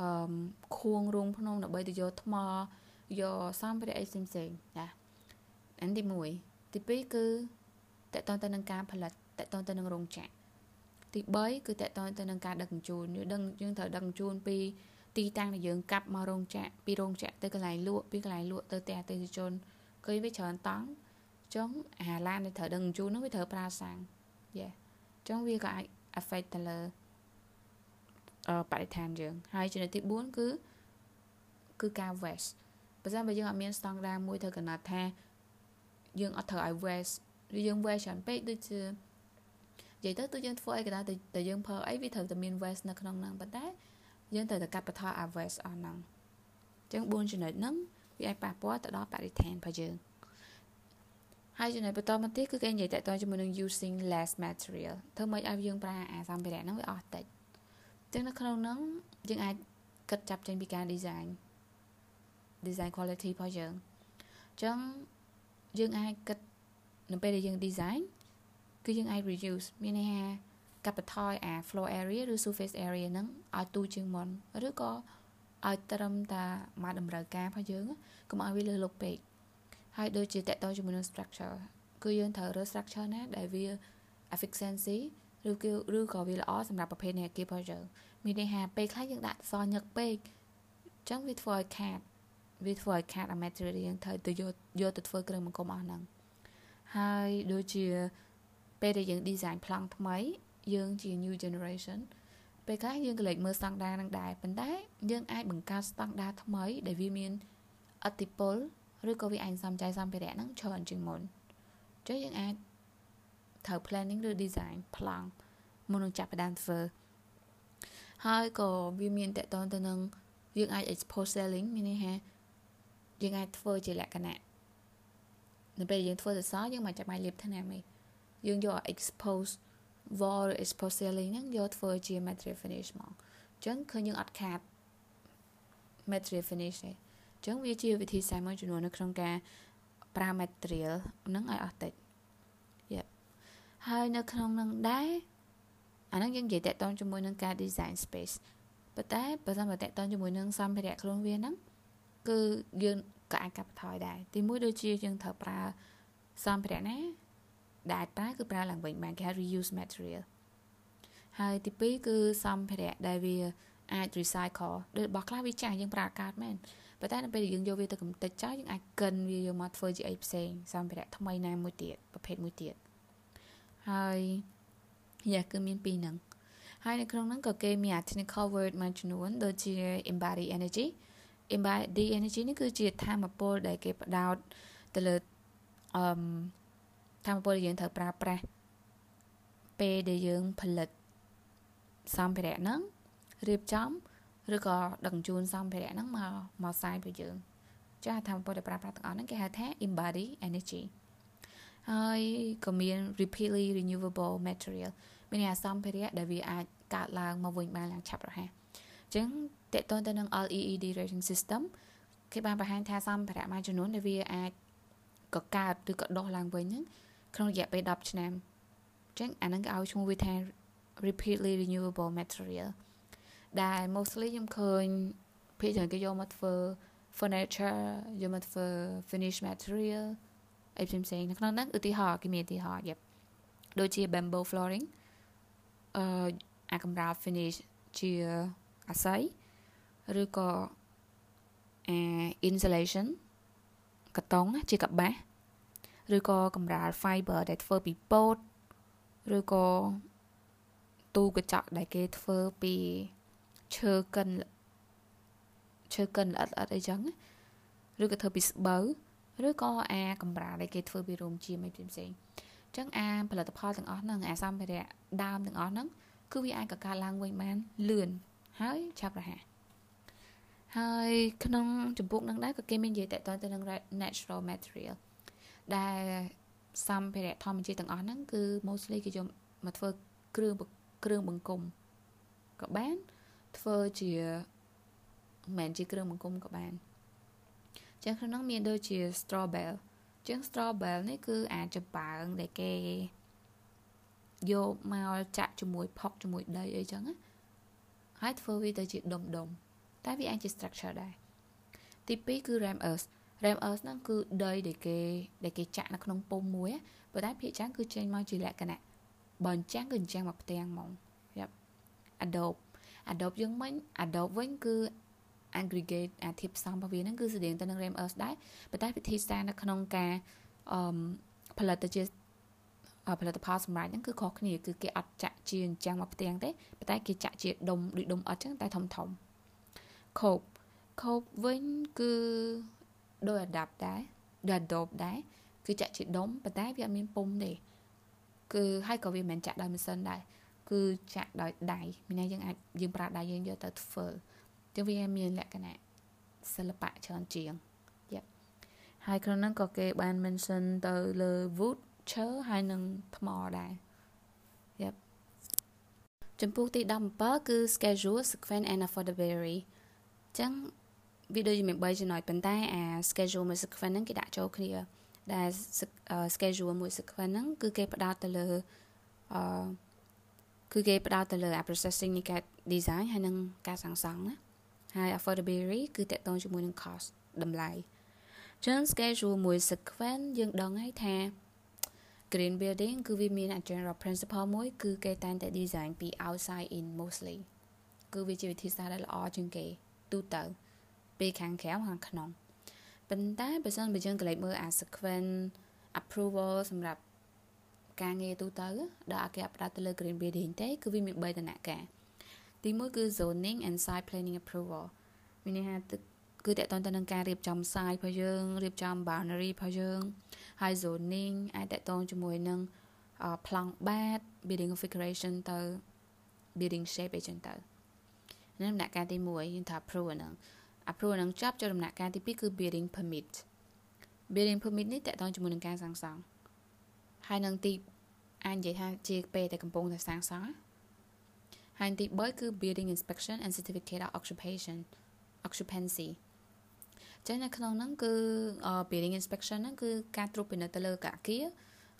[SPEAKER 1] អឺខួងរូងភ្នំដើម្បីទៅយកថ្មយកសម្ភារៈអីផ្សេងផ្សេងណាអានទី1ទី2គឺតកតងទៅនឹងការផលិតតកតងទៅនឹងរោងចក្រទី3គឺតកតងទៅនឹងការដឹកជញ្ជូនយើងដឹងយើងត្រូវដឹកជញ្ជូនពីទីតាំងដែលយើងកាប់មករោងចក្រពីរោងចក្រទៅកន្លែងលក់ពីកន្លែងលក់ទៅផ្ទះអតិថិជនឃើញវាច្រើនតង់ចុងអាឡានដែលត្រូវដឹកជញ្ជូននោះវាត្រូវប្រើសាំងយេចុងវាក៏អាច affect ទៅលើអឺ បរិស្ថានយើង ហើយចំណុចទី4គឺគឺការ waste បើសិនបើយើងអត់មានស្តង់ដារមួយត្រូវកំណត់ថាយើងអត់ត្រូវឲ្យ waste ឬយើង waste ច្រើនពេកដូចជានិយាយទៅទោះយើងធ្វើអីក៏ដោយតែយើងប្រើអីវាត្រូវតែមាន waste នៅក្នុងហ្នឹងប៉ុន្តែយើងត្រូវតែកាត់បន្ថយ our waste អស់ហ្នឹងអញ្ចឹង4ចំណុចហ្នឹងវាអាចប៉ះពាល់ទៅដល់បរិស្ថានរបស់យើងហើយចំណុចបន្តមកទៀតគឺគេនិយាយតទៅជាមួយនឹង using less material ធ្វើម៉េចឲ្យយើងប្រើអាសម្ភារៈហ្នឹងវាអស់តិច អញ្ចឹងនៅក្នុងហ្នឹងយើងអាចគិតចាប់ចេញពីការ design design quality របស់យើងអញ្ចឹងយើងអាចគិតនៅពេលដែលយើង design គឺយើងអាច reuse មានន័យថាកាត់បន្ថយអា floor area ឬ surface area ហ្នឹងឲ្យទូជាងមុនឬក៏ឲ្យត្រឹមតែមកតម្រូវការរបស់យើងកុំឲ្យវាលើសលប់ពេកហើយដូចជាតកតជាមួយនឹង structure គឺយើងត្រូវរើ structure ណាដែលវា efficiency ឬគឺឬក៏វាល្អសម្រាប់ប្រភេទនៃអគាររបស់យើងមានន័យថាពេលខ្លះយើងដាក់សញឹកពេកអញ្ចឹងវាធ្វើឲ្យខាតវាធ្វើឲ្យខាតអា material យើងត្រូវទៅយកយកទៅធ្វើគ្រឿងបង្គុំអស់ហ្នឹងហើយដូចជា ពេលដែលយើង design ប្លង់ថ្មី យើងជា new generation ពេលខ្លះយើងក៏លេចមើលស្តង់ដារនឹងដែរប៉ុន្តែយើងអាចបង្កើតស្តង់ដារថ្មី ដែលវាមានអតិពលឬក៏វាអាចសំចៃសម្ភារៈហ្នឹងច្រើនជាងមុនអញ្ចឹងយើងអាច ត្រូវ planning ឬ design ប្លង់មុននឹងចាប់ផ្ដើមធ្វើហើយក៏វាមានតកតងទៅនឹងយើងអាច expose selling មានន័យថាយើងអាចធ្វើជាលក្ខណៈនៅពេលយើងធ្វើសសរយើងមិនចាំបាច់លាបថ្នាំទេយើងយក expose wall expose ceiling ហ្នឹងយកធ្វើជា material finish មកអញ្ចឹងឃើញយើងអត់ខាត material finish ទេអញ្ចឹងវាជាវិធីសាស្ត្រមួយចំនួននៅក្នុងការប្រើ material ហ្នឹងឲ្យអស់តិចយេ ហើយនៅក្នុងនឹងដែរអាហ្នឹងយើងនិយាយតកតងជាមួយនឹងការ design space ប៉ុន្តែបើសិនបើតកតងជាមួយនឹងសម្ភារៈខ្លួនវាហ្នឹងគឺយើងក៏អាចកាត់បន្ថយដែរទីមួយដូចជាយើងត្រូវប្រើសម្ភារៈណាដែលប្រើគឺប្រើឡើងវិញបានគេហៅ reuse material ហើយទី2គឺសម្ភារៈដែលវាអាច recycle ដូចរបស់ខ្លះវាចាស់យើងប្រើកាតមែនប៉ុន្តែនៅពេលដែលយើងយកវាទៅកំទេចចោលយើងអាចកិនវាយកមកធ្វើជាអីផ្សេងសម្ភារៈថ្មីណាមួយទៀតប្រភេទមួយទៀត ហើយយ៉ាគឺមានពីរហ្នឹងហើយនៅក្នុងហ្នឹងក៏គេមាន technical word មួយចំនួនដូចជា embody energy embody energy នេះគឺជាធម៌ពលដែលគេផ្ដោតទៅលើអឺធម៌ពលដែលយើងត្រូវប្រើប្រាស់ពេលដែលយើងផលិតសម្ភារៈហ្នឹងរៀបចំឬក៏ដឹកជញ្ជូនសម្ភារៈហ្នឹងមកមកផ្សាយពីយើងចាធម្មពលដែលប្រើប្រាស់ទាំងអស់ហ្នឹងគេហៅថា embody energy ហើយក៏មាន repeatedly renewable material មានអាសម្ភារៈដែលវាអាចកើតឡើងមកវិញបានយ៉ាងឆាប់រហ័សអញ្ចឹងតកតងទៅនឹង LED rating system គេបានបង្ហាញថាសម្ភារៈមួយចំនួនដែលវាអាចកកើតឬក៏ដុះឡើងវិញហ្នឹងក្នុងរយៈពេល10ឆ្នាំអញ្ចឹងអាហ្នឹងគេឲ្យឈ្មោះវាថា repeatedly renewable material ដែល mostly ខ្ញុំឃើញភាគច្រើនគេយកមកធ្វើ furniture យកមកធ្វើ finish material អីផ្សេងផ្សេងនៅក្នុងហ្នឹងឧទាហរណ៍គេមានឧទាហរណ៍យប់ដូចជា bamboo flooring អឺអាកម្រាល finish ជាអាស័យឬក៏អា insulation កតុងជាកបាសឬក៏កម្រាល fiber ដែលធ្វើពីពោតឬក៏ទូកញ្ចក់ដែលគេធ្វើពីឈើកិនឈើកិនល្អិតល្អិតអីចឹងឬក៏ធ្វើពីស្បូវ ឬក៏អាកម្រាលដែលគេធ្វើពីរោមជាមិនផ្សេងៗចឹងអាផលិតផលទាំងអស់ហ្នឹងអាសម្ភារៈដើមទាំងអស់ហ្នឹងគឺវាអាចកកើតឡើងវិញបានលឿនហើយឆាប់រហ័សហហើយក្នុងចម្ពោះនឹងដែរក៏គេមាននិយាយតទៅទៅនឹង natural material ដែលសម្ភារៈធម្មជាតិទាំងអស់ហ្នឹងគឺ mostly គេយកមកធ្វើគ្រឿងគ្រឿងបង្គុំក៏បានធ្វើជាមិនមែនជាគ្រឿងបង្គុំក៏បាន ចឹងក្នុងនោះមានដូចជា straw bale ចឹង straw bale នេះគឺអាចចំបើងដែលគេយកមកចាក់ជាមួយផុកជាមួយដីអីចឹងណាហើយធ្វើវាទៅជាដុំដុំតែវាអាចជា structure ដែរទី2គឺ ram earth ram earth ហ្នឹងគឺដីដែលគេដែលគេចាក់នៅក្នុងពុំមួយប៉ុន្តែភាគច្រើនគឺចេញមកជាលក្ខណៈបើអញ្ចឹងគឺអញ្ចឹងមកផ្ទាំងហ្មងយ៉ាប់ adobe adobe យើងមិញ adobe វិញគឺ aggregate អាធាតុផ្សំរបស់វាហ្នឹងគឺស្តៀងទៅនឹង ram earth ដែរប៉ុន្តែវិធីសាស្ត្រនៅក្នុងការអឺផលិតទៅជាផលិតផលសម្រាប់ហ្នឹងគឺខុសគ្នាគឺគេអត់ចាក់ជាអញ្ចឹងមកផ្ទាំងទេប៉ុន្តែគេចាក់ជាដុំដូចដុំអត់អញ្ចឹងតែធំធំខូបខូបវិញគឺដោយ adapt ដែរដោយ adobe ដែរគឺចាក់ជាដុំប៉ុន្តែវាអត់មានពុំទេគឺហើយក៏វាមិនមែនចាក់ដោយម៉ាស៊ីនដែរគឺចាក់ដោយដៃមានន័យយើងអាចយើងប្រើដៃយើងយកទៅធ្វើ ចឹងវាមានលក្ខណៈសិល្បៈច្រើនជាងយ៉ាហើយក្នុងហ្នឹងក៏គេបាន mention ទៅលើ wood ឈើហើយនឹងថ្មដែរយ៉ាចំពោះទី17គឺ schedule sequence and affordability ចឹងវាដូចជាមាន3ចំណុចប៉ុន្តែអា schedule មួយ sequence ហ្នឹងគេដាក់ចូលគ្នាដែល schedule មួយ sequence ហ្នឹងគឺគេផ្ដោតទៅលើអឺគឺគេផ្ដោតទៅលើ processing នៃការ design ហើយនិងការសាងសង់ណា ហើយ affordability គឺតកតងជាមួយនឹង cost តម្លៃចឹង schedule មួយ sequence យើងដឹងហើយថា green building គឺវាមាន general principle មួយ គឺគេតែងតែ design ពី outside in mostly គឺវាជាវិធីសាស្ត្រដែលល្អជាងគេទូទៅពីខាងក្រៅខាងក្នុងប៉ុន្តែបើសិនបើយើងកលេចមើលអា sequence approval សម្រាប់ការងារទូទៅដែលអគ្គផ្ដោតទៅលើ green building ទេគឺវាមាន3ដំណាក់កាល ទី1គឺ zoning and site planning approval មានន័យថាគឺតកតទៅនឹងការរៀបចំ site របស់យើងរៀបចំ boundary របស់យើងហើយ zoning អាចតកតងជាមួយនឹងប្លង់បាត building configuration ទៅ building shape អីចឹងទៅនេះដំណាក់កាលទី1យើងថា approve ហ្នឹង approve ហ្នឹងចប់ចូលដំណាក់កាលទី2គឺ building permit building permit នេះតកតងជាមួយនឹងការសាងសង់ហើយនឹងទីអាចនិយាយថាជាពេលតែកំពុងតែសាងសង់ ហើយទី3គឺ building inspection and certificate of occupation occupancy ចឹងនៅក្នុងហ្នឹងគឺ building inspection ហ្នឹងគឺការត្រួតពិនិត្យទៅលើកាគា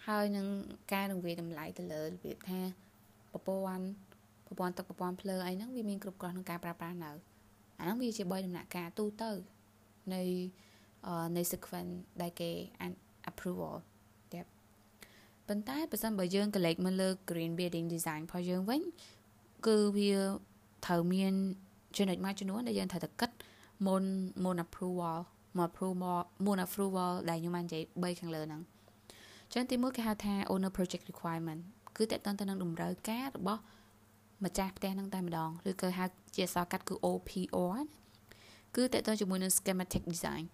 [SPEAKER 1] ហើយនឹងការរង្វាយតម្លៃទៅលើរបៀបថាប្រព័ន្ធប្រព័ន្ធទឹកប្រព័ន្ធភ្លើងអីហ្នឹងវាមានគ្រប់គ្រាន់ក្នុងការប្រើប្រាស់នៅអាហ្នឹងវាជា3ដំណាក់កាលទូទៅនៃនៃ sequence ដែលគេ approval តែប៉ុន្តែបើសិនបើយើងកលេចមកលើ green building design របស់យើងវិញ គឺវាត្រូវមានចំណុចមួយចំនួនដែលយើងត្រូវតែគិតមុនមុន approval មក approval មុន approval ដែលខ្ញុំបាននិយាយ3ខាងលើហ្នឹងចឹងទីមួយគេហៅថា owner project requirement គឺតកតទៅនឹងតម្រូវការរបស់ម្ចាស់ផ្ទះហ្នឹងតែម្ដងឬក៏ហៅជាអក្សរកាត់គឺ OPR គឺតកតជាមួយនឹង schematic design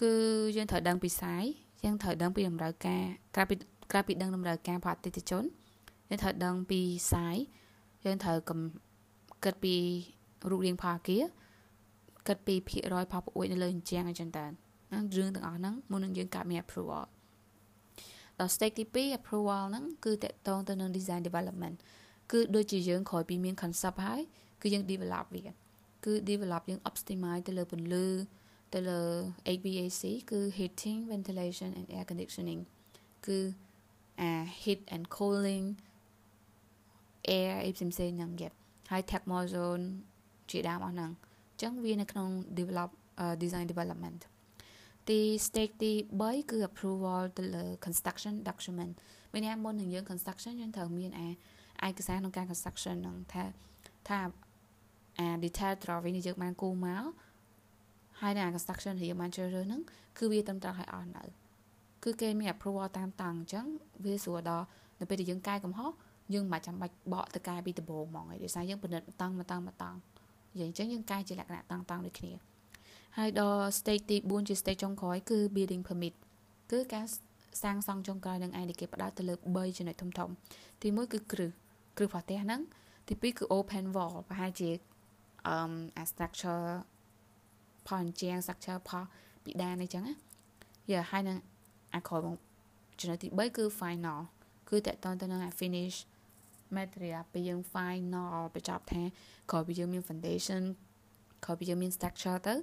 [SPEAKER 1] គឺយើងត្រូវដឹងពីសាយយើងត្រូវដឹងពីតម្រូវការក្រៅពីក្រៅពីដឹងតម្រូវការរបស់អតិថិជនយើងត្រូវដឹងពីសាយ យើងត្រូវគិតពីរូបរាងផលអគារគិតពីភាគរយផលប្រអួយនៅលើអញ្ចឹងអញ្ចឹងតើហ្នឹងរឿងទាំងអស់ហ្នឹងមុននឹងយើងកាត់មាន approval ដល់ stage ទី2 approval ហ្នឹងគឺតកតងទៅនឹង design development គឺដូចជាយើងក្រោយពីមាន concept ហើយគឺយើង develop វាគឺ develop យើង optimize ទៅលើពន្លឺទៅលើ HVAC គឺ heating ventilation and air conditioning គឺអា heat and cooling air អីផ្សេងៗហ្នឹងយេហើយ thermal zone ជាដើមអស់ហ្នឹងអញ្ចឹងវានៅក្នុង develop uh, design development ទី stage ទី3គឺ approval ទៅលើ construction document មានន័យមុននឹងយើង construction យើងត្រូវមានអាឯកសារក្នុងការ construction ហ្នឹងថាថាអា detail drawing នេះយើងបានគូមកហើយនៅអា construction ដែលយើងបានជ្រើសរើសហ្នឹងគឺវាត្រឹមត្រូវឲ្យអស់នៅគឺគេមាន approval តាមតង់អញ្ចឹងវាស្រួលដល់នៅពេលដែលយើងកែកំហុស យើងមិនចាំបាច់បកទៅកែពីដំបូងហ្មងឯងដោយសារយើងពិនិត្យតង់មកតង់មកតង់យ៉ាងអញ្ចឹងយើងកែជាលក្ខណៈតង់តង់ដូចគ្នាហើយដល់ stage ទី4ជា stage ចុងក្រោយគឺ building permit គឺការសាងសង់ចុងក្រោយនឹងឯងដែលគេផ្ដោតទៅលើ3ចំណុចធំធំទី1គឺគ្រឹះគ្រឹះផ្ទះហ្នឹងទី2គឺ open wall ប្រហែលជាអឺ structure ផលអញ្ចាំង structure ផលពីដានអីចឹងណាយ៉ាហើយនឹងអាក្រោយមកចំណុចទី3គឺ final គឺតកតងទៅនឹង finish material ពេលយើង final បញ្ចប់ថាក្រោយពីយើងមាន foundation ក្រោយពីយើងមាន structure ទៅ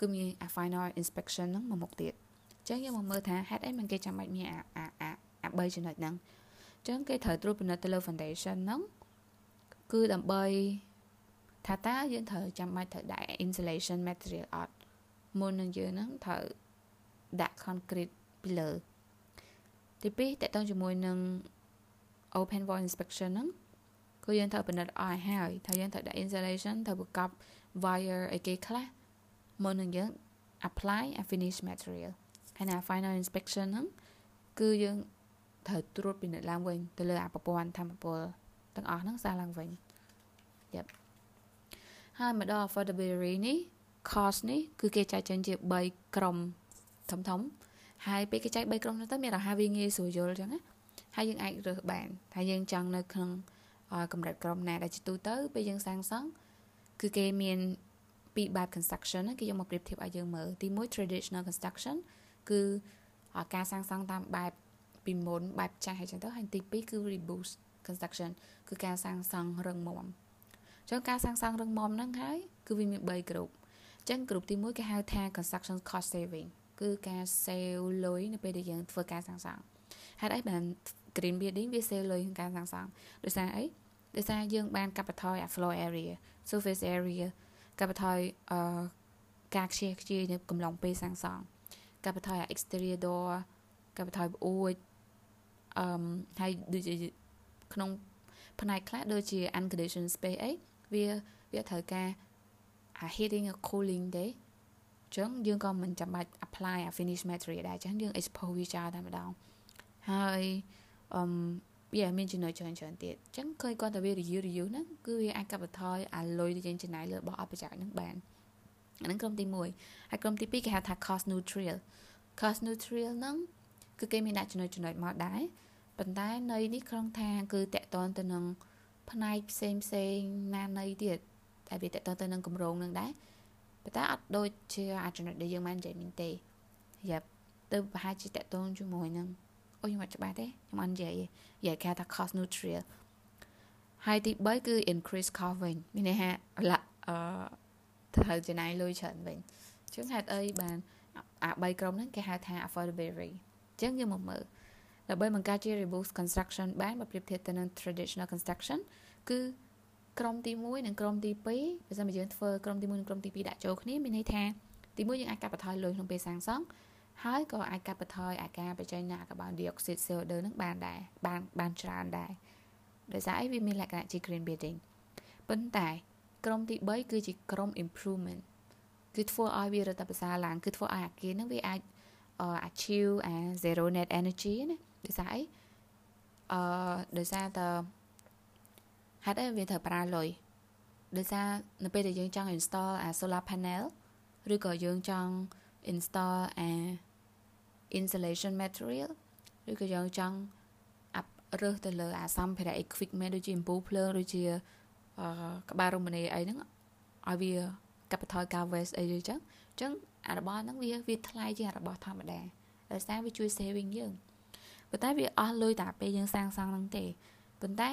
[SPEAKER 1] គឺមាន final inspection ហ្នឹងមកមុខទៀតអញ្ចឹងយើងមកមើលថាហេតុអីមិនគេចាំបាច់មានអាអាអាអា3ចំណុចហ្នឹងអញ្ចឹងគេត្រូវត្រួតពិនិត្យទៅលើ foundation ហ្នឹងគឺដើម្បីថាតើយើងត្រូវចាំបាច់ត្រូវដាក់ insulation material អត់មុននឹងយើងហ្នឹងត្រូវដាក់ concrete ពីលើទី2តកតងជាមួយនឹង open wall inspection ហ្នឹងគឺយើងត្រូវពិនិត្យអស់ឲ្យហើយថាយើងត្រូវដាក់ insulation ត្រូវប្រកប wire អីគេខ្លះមុននឹងយើង apply a finish material ហើយណា final inspection ហ្នឹងគឺយើងត្រូវត្រួតពិនិត្យឡើងវិញទៅលើអាប្រព័ន្ធធម្មពលទាំងអស់ហ្នឹងសារឡើងវិញ Yep ហើយមកដល់ affordability នេះ cost នេះគឺគេចែកចេញជា3ក្រុមធំធំហើយពេលគេចែក3ក្រុមនោះទៅមានរហ័សវាងាយស្រួលយល់អញ្ចឹងណា ហើយយើងអាចរើសបានថាយើងចង់នៅក្នុងកម្រិតក្រុមណាដែលជាទូទៅពេលយើងសាងសង់គឺគេមានពីរបែប construction គេយកមកប្រៀបធៀបឲ្យយើងមើលទី1 traditional construction គឺការសាងសង់តាមបែបពីមុនបែបចាស់ហើយចឹងទៅហើយទី2គឺ reboot construction គឺការសាងសង់រឹងមាំអញ្ចឹងការសាងសង់រឹងមាំហ្នឹងហើយគឺវាមាន3ក្រុមអញ្ចឹងក្រុមទី1គេហៅថា construction cost saving គឺការ save លុយនៅពេលដែលយើងធ្វើការសាងសង់ហេតុអីបាន green building វា save លុយក្នុងការសាងសង់ដោយសារអីដោយសារយើងបានកាត់បន្ថយអា floor area surface area កាត់បន្ថយអឺការខ្ជិះខ្ជាយនៅកំឡុងពេលសាងសង់កាត់បន្ថយអា exterior door កាត់បន្ថយប្អួចអឺហើយដូចជាក្នុងផ្នែកខ្លះដូចជា unconditioned space អីវាវាត្រូវការអា heating or cooling ទេចឹងយើងក៏មិនចាំបាច់ apply អា finish material ដែរចឹងយើង expose វាចោលតែម្ដងហើយ អឺវាមានចំណុចច្រើនច្រើនទៀតអញ្ចឹងឃើញគាត់តែវា review review ហ្នឹងគឺវាអាចកាត់បន្ថយអាលុយដែលយើងចំណាយលើរបស់អបច្ច័យហ្នឹងបានអាហ្នឹងក្រុមទី1ហើយក្រុមទី2គេហៅថា cost neutral cost neutral ហ្នឹងគឺគេមានដាក់ចំណុចចំណុចមកដែរប៉ុន្តែនៅនេះក្នុងថាគឺតកតនទៅនឹងផ្នែកផ្សេងផ្សេងណានៃទៀតតែវាតកតនទៅនឹងគម្រោងនឹងដែរប៉ុន្តែអត់ដូចជាអាចំណុចដែលយើងបាននិយាយមិញទេយ៉ាប់ទៅប្រហែលជាតកតនជាមួយនឹង អូខ្ញុំអត់ច្បាស់ទេខ្ញុំអត់និយាយនិយាយគេថា cost neutral ហើយទី3គឺ increase cost វិញមានន័យថាឡាអឺត្រូវចំណាយលុយច្រើនវិញជាងហេតុអីបានអា3ក្រុមហ្នឹងគេហៅថា affordability អញ្ចឹងយើងមកមើលដើម្បីបង្កើតជា reverse construction បានបើប្រៀបធៀបទៅនឹង traditional construction គឺក្រុមទី1និងក្រុមទី2បើសិនបើយើងធ្វើក្រុមទី1និងក្រុមទី2ដាក់ចូលគ្នាមានន័យថាទី1យើងអាចកាត់បន្ថយលុយក្នុងពេលសាងសង់ ហើយក៏អាចកាត់បន្ថយអាការបញ្ចេញនៃកាបូនឌីអុកស៊ីត CO2 នឹងបានដែរបានបានច្រើនដែរដោយសារអីវាមានលក្ខណៈជា green building ប៉ុន្តែក្រុមទី3គឺជាក្រុម improvement គឺធ្វើឲ្យវារត់តែប្រសើរឡើងគឺធ្វើឲ្យអាគារហ្នឹងវាអាច achieve អា zero net energy ណាដោយសារអីអឺដោយសារតហេតុអីវាត្រូវប្រើលុយដោយសារនៅពេលដែលយើងចង់ install អា solar panel ឬក៏យើងចង់ install អា insulation material ឬក៏យើងចង់អាប់រើសទៅលើអាសម្ភារៈ equipment ដូចជាអំពូលភ្លើងដូចជាអឺក្បាលរមណីអីហ្នឹងឲ្យវាកាត់បន្ថយការ waste អីចឹងអញ្ចឹងអារបស់ហ្នឹងវាវាថ្លៃជាងរបស់ធម្មតាដោយសារវាជួយ saving យើងប៉ុន្តែវាអស់លុយតែពេលយើងសាងសង់ហ្នឹងទេប៉ុន្តែ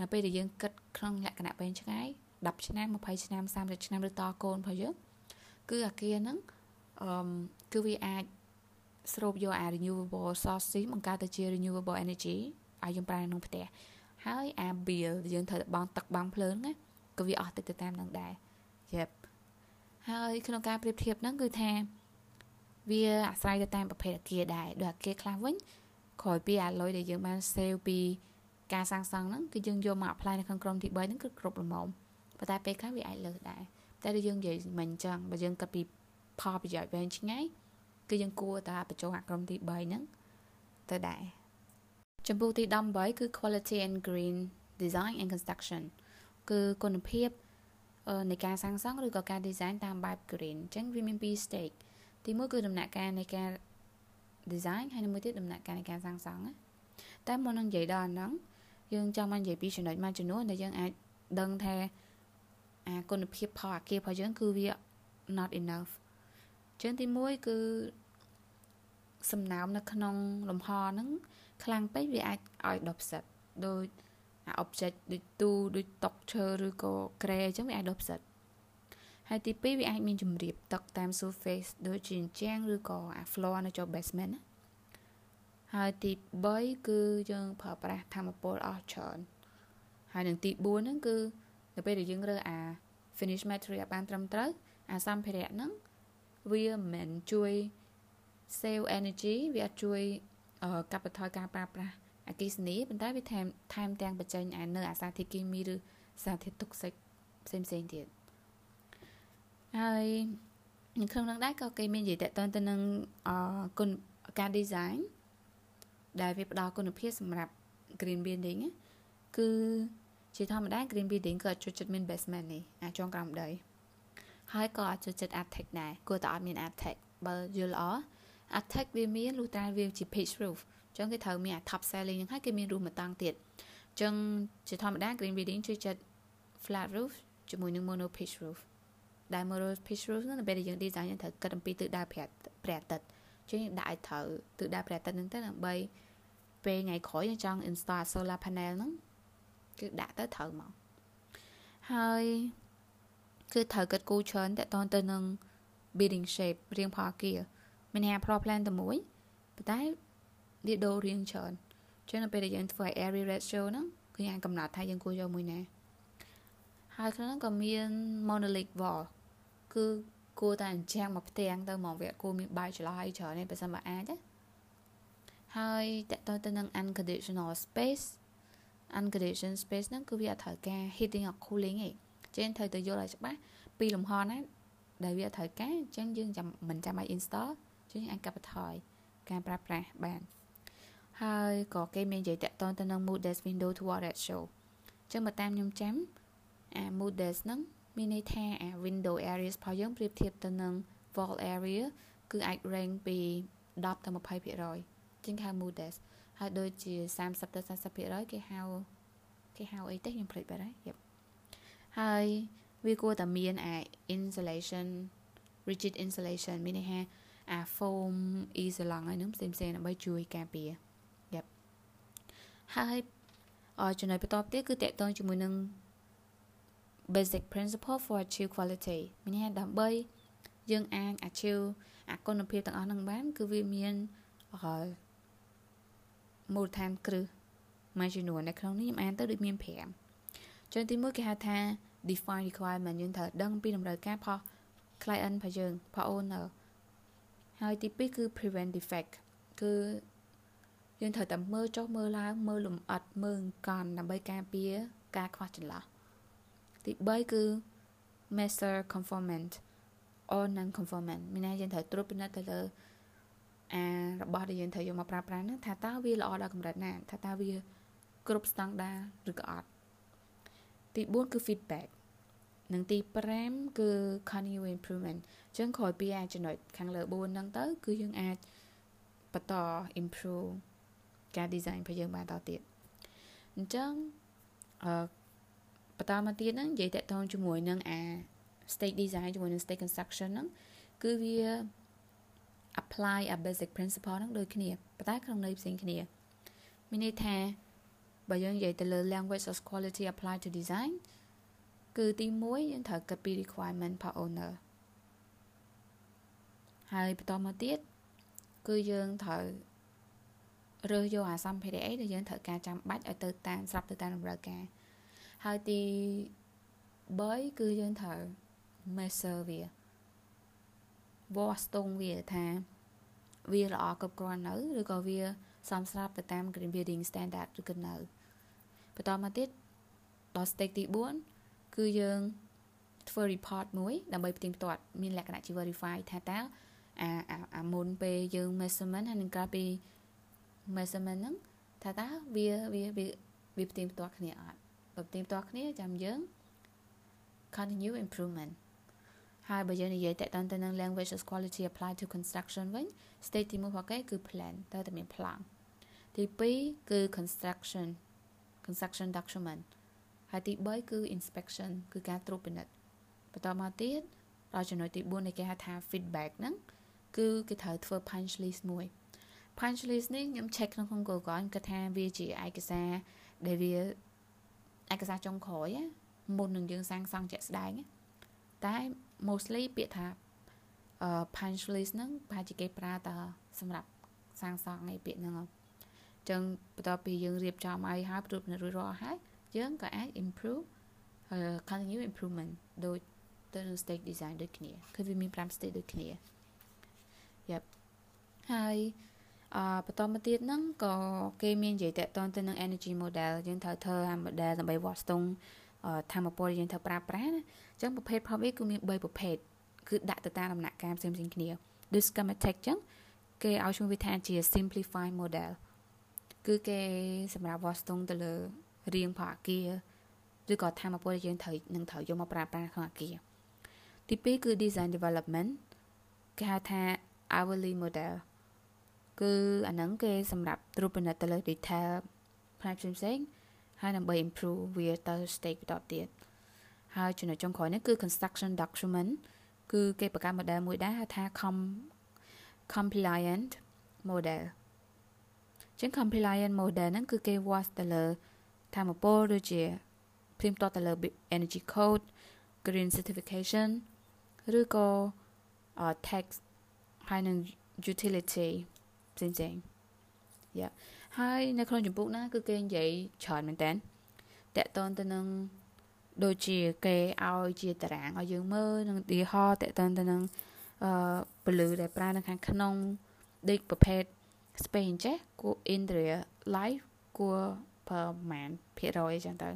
[SPEAKER 1] នៅពេលដែលយើងគិតក្នុងលក្ខណៈវែងឆ្ងាយ10ឆ្នាំ20ឆ្នាំ30ឆ្នាំឬតកូនរបស់យើងគឺអាគារហ្នឹង អឺគឺវាអាចស្រូបយកអា renewable sources បង្កើតទៅជា renewable energy ឲ្យយើងប្រើក្នុងផ្ទះហើយអា bill ដែលយើងត្រូវបង់ទឹកបង់ភ្លើងណាក៏វាអស់ទៅទៅតាមនឹងដែរយេបហើយក្នុងការប្រៀបធៀបហ្នឹងគឺថាវាអាស្រ័យទៅតាមប្រភេទអាគារដែរដូចអាគារខ្លះវិញក្រោយពីអាលុយដែលយើងបាន save ពីការសាងសង់ហ្នឹងគឺយើងយកមក apply នៅក្នុងក្រុមទី3ហ្នឹងគឺគ្រប់ល្មមប៉ុន្តែពេលខ្លះវាអាចលើសដែរតែដូចយើងនិយាយមិញអញ្ចឹងបើយើងគិតពី ផលប្រយោជន៍វែងឆ្ងាយគឺយើងគួរតែបញ្ចូលអាក្រុមទី3ហ្នឹងទៅដែរចំពោះទី18គឺ quality and green design and construction គឺគុណភាពនៃការសាងសង់ឬក៏ការ design តាមបែប green អញ្ចឹងវាមានពីរ stage ទី1គឺដំណាក់កាលនៃការ design ហើយមួយទៀតដំណាក់កាលនៃការសាងសង់ណាតែមុននឹងនិយាយដល់ហ្នឹងយើងចង់មកនិយាយពីចំណុចមួយចំនួនដែលយើងអាចដឹងថាអាគុណភាពផលអាគាររបស់យើងគឺវា not enough ចឹងទី1គឺសំណើមនៅក្នុងលំហហ្នឹងខ្លាំងពេកវាអាចឲ្យដុបផ្សិតដូចអា object ដូចទូដូចតុកឈើឬក៏ក្រែអញ្ចឹងវាអាចដុបផ្សិតហើយទី2វាអាចមានជំរាបទឹកតាម surface ដូចជាអញ្ចាំងឬក៏អា floor នៅចូល basement ណាហើយទី3គឺយើងប្រើប្រាស់ធម្មពលអស់ច្រើនហើយនឹងទី4ហ្នឹងគឺនៅពេលដែលយើងរើអា finish material បានត្រឹមត្រូវអាសម្ភារៈហ្នឹង វាមិនមែនជួយ save energy វាជួយកាត់បន្ថយការប្រើប្រាស់អគិសនីប៉ុន្តែវាថែមថែមទាំងបញ្ចេញអានៅអាសារធាតុគីមីឬសារធាតុតុកសិកផ្សេងផ្សេងទៀតហើយនៅក្នុងនោះដែរក៏គេមាននិយាយតទៅទៅនឹងអគុណការ design ដែលវាផ្ដល់គុណភាពសម្រាប់ green building គឺជាធម្មតា green building ក៏ចូលចិត្តមាន basement នេះអាចងក្រោមដី ហើយក៏អាចចូលចិត្ត attic ដែរគួរតែអត់មាន attic បើយល់ល្អ attic វាមានលុះត្រាវាជា pitch roof អញ្ចឹងគេត្រូវមានអា top ceiling ហ្នឹងហើយគេមាន roof មួយតង់ទៀតអញ្ចឹងជាធម្មតា green building ជួយចិត្ត flat roof ជាមួយនឹង mono pitch roof ដែល mono pitch roof ហ្នឹងនៅពេលដែលយើង design យើងត្រូវគិតអំពីទិសដៅព្រះព្រះអាទិត្យអញ្ចឹងយើងដាក់ឲ្យត្រូវទិសដៅព្រះអាទិត្យហ្នឹងទៅដើម្បីពេលថ្ងៃក្រោយយើងចង់ install solar panel ហ្នឹងគឺដាក់ទៅត្រូវមកហើយ គឺត្រូវគិតគូរច្រើនតទៅទៅនឹង building shape រៀងផលអគារមានថា floor plan តែមួយប៉ុន្តែវាដូររៀងច្រើនចឹងនៅពេលដែលយើងធ្វើឲ្យ area ratio ហ្នឹងគឺយើងកំណត់ថាយើងគួរយកមួយណាហើយក្នុងហ្នឹងក៏មាន monolith wall គឺគួរតែអញ្ចាំងមកផ្ទាំងទៅមកវាគួរមានបាយច្រឡោះឲ្យច្រើនទេបើសិនបើអាចណាហើយតទៅទៅនឹង unconditional space unconditional space ហ្នឹងគឺវាអត់ត្រូវការ heating or cooling ទេ ចឹងត្រូវទៅយល់ឲ្យច្បាស់ពីលំហណាដែលវាត្រូវការអញ្ចឹងយើងចាំមិនចាំឲ្យ install ចឹងអាចកាត់បន្ថយការប្រើប្រាស់បានហើយក៏គេមាននិយាយតាក់ទងទៅនឹង Moody's window to wall ratio ចឹងបើតាមខ្ញុំចាំអា Moody's ហ្នឹងមានន័យថាអា window areas របស់យើងប្រៀបធៀបទៅនឹង wall area គឺអាច rank ពី10ទៅ20%ជាងហៅ Moody's ហើយដូចជា30ទៅ40%គេហៅគេហៅអីទេខ្ញុំភ្លេចបាត់ហើយយប់ ហើយវាគួរតែមានអា insulation rigid insulation មានន័យថាអា foam isolation ហើយនឹងផ្សេងផ្សេងដើម្បីជួយការពារយប់ហើយអចំណុចបន្ទាប់ទៀតគឺតកតងជាមួយនឹង basic principle for achieve quality មានន័យថាដើម្បីយើងអាច achieve អាគុណភាពទាំងអស់ហ្នឹងបានគឺវាមានមូលដ្ឋានគ្រឹះមួយចំនួននៅក្នុងនេះខ្ញុំអានទៅដូចមាន5 ចឹងទី1គេហៅថា define requirement យើងត្រូវដឹងពីតម្រូវការផល client របស់យើងផល owner ហើយទី2គឺ prevent defect គឺយើងត្រូវតែមើលចុះមើលឡើងមើលលំអិតមើលកន់ដើម្បីការពារការខ្វះចន្លោះទី3គឺ measure conformant or non conformant មានន័យយើងត្រូវត្រួតពិនិត្យទៅលើអារបស់ដែលយើងត្រូវយកមកប្រើប្រាស់ហ្នឹងថាតើវាល្អដល់កម្រិតណាថាតើវាគ្រប់ស្តង់ដារឬក៏អត់ ទី4គឺ feedback និងទី5គឺ continuous improvement អញ្ចឹងក្រោយពីអាចំណុចខាងលើ4ហ្នឹងទៅ គឺយើងអាចបន្ត improve ការ design របស់យើងបានតទៀតអញ្ចឹងអឺបន្តមកទៀតហ្នឹងនិយាយតកតងជាមួយនឹងអា state design ជាមួយនឹង state construction ហ្នឹងគឺវា apply a basic principle ហ្នឹងដូចគ្នាប៉ុន្តែក្នុងន័យផ្សេងគ្នាមានន័យថា បើយើងនិយាយទៅលើ language of quality apply to design គឺទី1យើងត្រូវគិតពី requirement per owner ហើយបន្តមកទៀតគឺយើងត្រូវរើសយកអាសម្ភារៈអីដែលយើងត្រូវការចាំបាច់ឲ្យទៅតាមស្រាប់ទៅតាមតម្រូវការហើយទី3គឺយើងត្រូវ measure វាវាស់ស្ទង់វាថាវាល្អគ្រប់គ្រាន់នៅឬក៏វា សមស្របទៅតាម green building standard ឬក៏នៅបន្តមកទៀតដល់ stake ទី4គឺយើងធ្វើ report មួយដើម្បីផ្ទៀងផ្ទាត់មានលក្ខណៈជា verify ថាតើអាអាមុនពេលយើង measurement ហើយនឹងក្រោយពី measurement ហ្នឹងថាតើវាវាវាវាផ្ទៀងផ្ទាត់គ្នាអត់បើផ្ទៀងផ្ទាត់គ្នាចាំយើង continue improvement ហើយបើយើងនិយាយតទៅទៅនឹង language quality apply to construction វិញ stage ទី1របស់គេគឺ plan តើតែមាន plan ទី2គឺ construction construction document ហើយទី3គឺ inspection គឺការត្រួតពិនិត្យបន្តមកទៀតដល់ចំណុចទី4នៃគេហៅថា feedback ហ្នឹងគឺគេត្រូវធ្វើ punch list មួយ punch list នេះខ្ញុំ check ក្នុងក្នុង Google ខ្ញុំគិតថាវាជាឯកសារដែលវាឯកសារចុងក្រោយមុននឹងយើងសាងសង់ជាក់ស្ដែងតែ mostly ពាក្យថា punch list ហ្នឹងប្រហែលជាគេប្រើតសម្រាប់សាងសង់ឯពាក្យហ្នឹងចឹងបន្ទាប់ពីយើងរៀបចំឲ្យហើយព្រួតពិនិត្យរួចរាល់ហើយយើងក៏អាច improve uh, continue improvement ដូចទៅនឹង stage design ដូចគ្នាគឺវាមាន5 stage ដូចគ្នា Yep ហើយអឺបន្តមកទៀតហ្នឹងក៏គេមាននិយាយតកតទៅនឹង energy model យើងត្រូវធ្វើអា model ដើម្បីវាស់ស្ទង់ ធម្មពលយើងត្រូវប្រើប្រាស់ណាអញ្ចឹងប្រភេទ prop វាគឺមាន3ប្រភេទគឺដាក់ទៅតាមដំណាក់កាលផ្សេងៗគ្នាដូច schematic អញ្ចឹងគេឲ្យឈ្មោះវាថាជា simplify model គឺគេសម្រាប់វាស់ស្ទង់ទៅលើរាងផលអគារឬក៏ធម្មពលយើងត្រូវនឹងត្រូវយកមកប្រើប្រាស់ក្នុងអគារទី2គឺ design development គេហៅថា hourly model គឺអាហ្នឹងគេសម្រាប់ត្រួតពិនិត្យទៅលើ detail ផ្នែកផ្សេងៗ ហើយដើម្បី improve វាទៅ stage បន្តទៀតហើយចំណុចចុងក្រោយនេះគឺ construction document គឺគេបង្កើត model មួយដែរហៅថា com compliant model ជាង compliant model ហ្នឹងគឺគេវាស់ទៅលើធម្មពលដូចជាព្រៀមតទៅលើ energy code green certification ឬក៏ tax ហើយនឹង utility ផ្សេងផ្សេងយ៉ា ហើយនៅក្នុងចម្ពោះណាគឺគេនិយាយច្រើនមែនតើតកតនទៅនឹងដូចជាគេឲ្យជាតារាងឲ្យយើងមើលនឹងឧទាហរណ៍តកតនទៅនឹងអឺពលឺដែលប្រើនៅខាងក្នុងដូចប្រភេទ space អញ្ចេះគួរ interior life គួរប្រហែលភាគរយអញ្ចឹងទៅ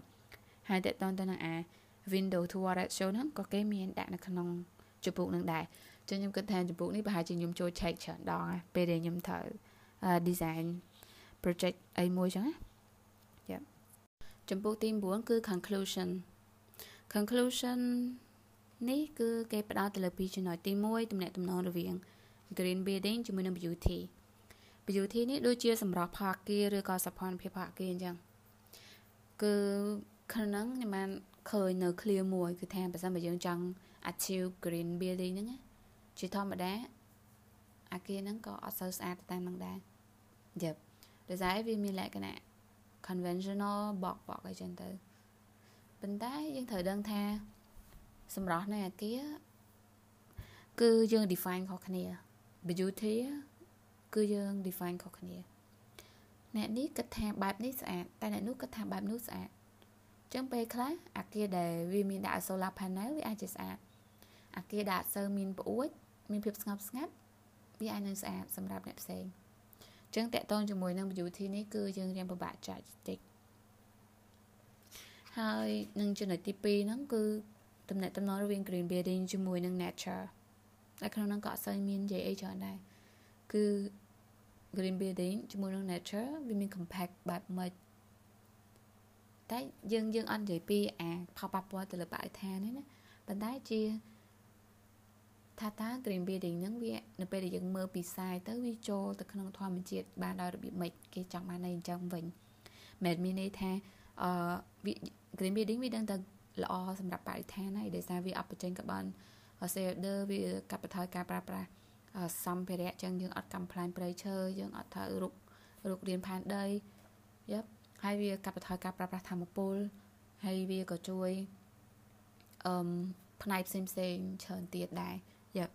[SPEAKER 1] ហើយតកតនទៅនឹងអា window to ratio ហ្នឹងក៏គេមានដាក់នៅក្នុងចម្ពោះនឹងដែរចឹងខ្ញុំគិតថាចម្ពោះនេះប្រហែលជាខ្ញុំចូល check ច្រើនដងហើយពេលដែលខ្ញុំត្រូវ design project អីមួយចឹងណាយ៉ាចម្ពោះទី9គឺ conclusion conclusion នេះគឺគេផ្ដោតទៅលើពីរចំណុចទី1ទំនាក់ទំនងរវាង green building ជាមួយនឹង beauty beauty នេះដូចជាសម្រាប់ផលអគារឬក៏សភនភាពផលអគារអញ្ចឹងគឺក្នុងខ្ញុំបានឃើញនៅ clear មួយគឺថាបើសិនបើយើងចង់ achieve green building ហ្នឹងជាធម្មតាអាគារហ្នឹងក៏អត់សូវស្អាតតាមនឹងដែរយប់ ដោយសារវាមានលក្ខណៈ conventional បកបកអីចឹងទៅប៉ុន្តែយើងត្រូវដឹងថាសម្រស់នៃអាគារគឺយើង define ខុសគ្នា beauty គឺយើង define ខុសគ្នាអ្នកនេះគិតថាបែបនេះស្អាតតែអ្នកនោះគិតថាបែបនោះស្អាតចឹងពេលខ្លះអាគារដែលវាមានដាក់ solar panel វាអាចជាស្អាតអាគារដែលអត់សូវមានប្អួចមានភាពស្ងប់ស្ងាត់វាអាចនឹងស្អាតសម្រាប់អ្នកផ្សេង ចឹងតកតងជាមួយនឹង beauty នេះគឺយើងរៀនពិបាកចាច់តិចហើយនឹងចំណុចទី2ហ្នឹងគឺតំណែងតំណងរវាង green building ជាមួយនឹង nature តែក្នុងហ្នឹងក៏អត់សូវមាននិយាយអីច្រើនដែរគឺ green building ជាមួយនឹង nature វាមាន compact បែបម៉េចតែយើងយើងអត់និយាយពីអាផលប៉ះពាល់ទៅលើបរិស្ថានទេណាប៉ុន្តែជា ថាតើ green building ហ្នឹងវានៅពេលដែលយើងមើលពីផ្សាយទៅវាចូលទៅក្នុងធម្មជាតិបានដោយរបៀបម៉េចគេចង់បានអីអញ្ចឹងវិញមិនមានន័យថាអឺ green building វាដឹងតែល្អសម្រាប់បរិស្ថានហើយដោយសារវាអត់បញ្ចេញកាបូន CO2 វាកាត់បន្ថយការប្រើប្រាស់សម្ភារៈចឹងយើងអត់កំ pl ែងព្រៃឈើយើងអត់ត្រូវរុករុករៀនផែនដីយប់ហើយវាកាត់បន្ថយការប្រើប្រាស់ធម្មពលហើយវាក៏ជួយអឺផ្នែកផ្សេងផ្សេងច្រើនទៀតដែរ យ៉ា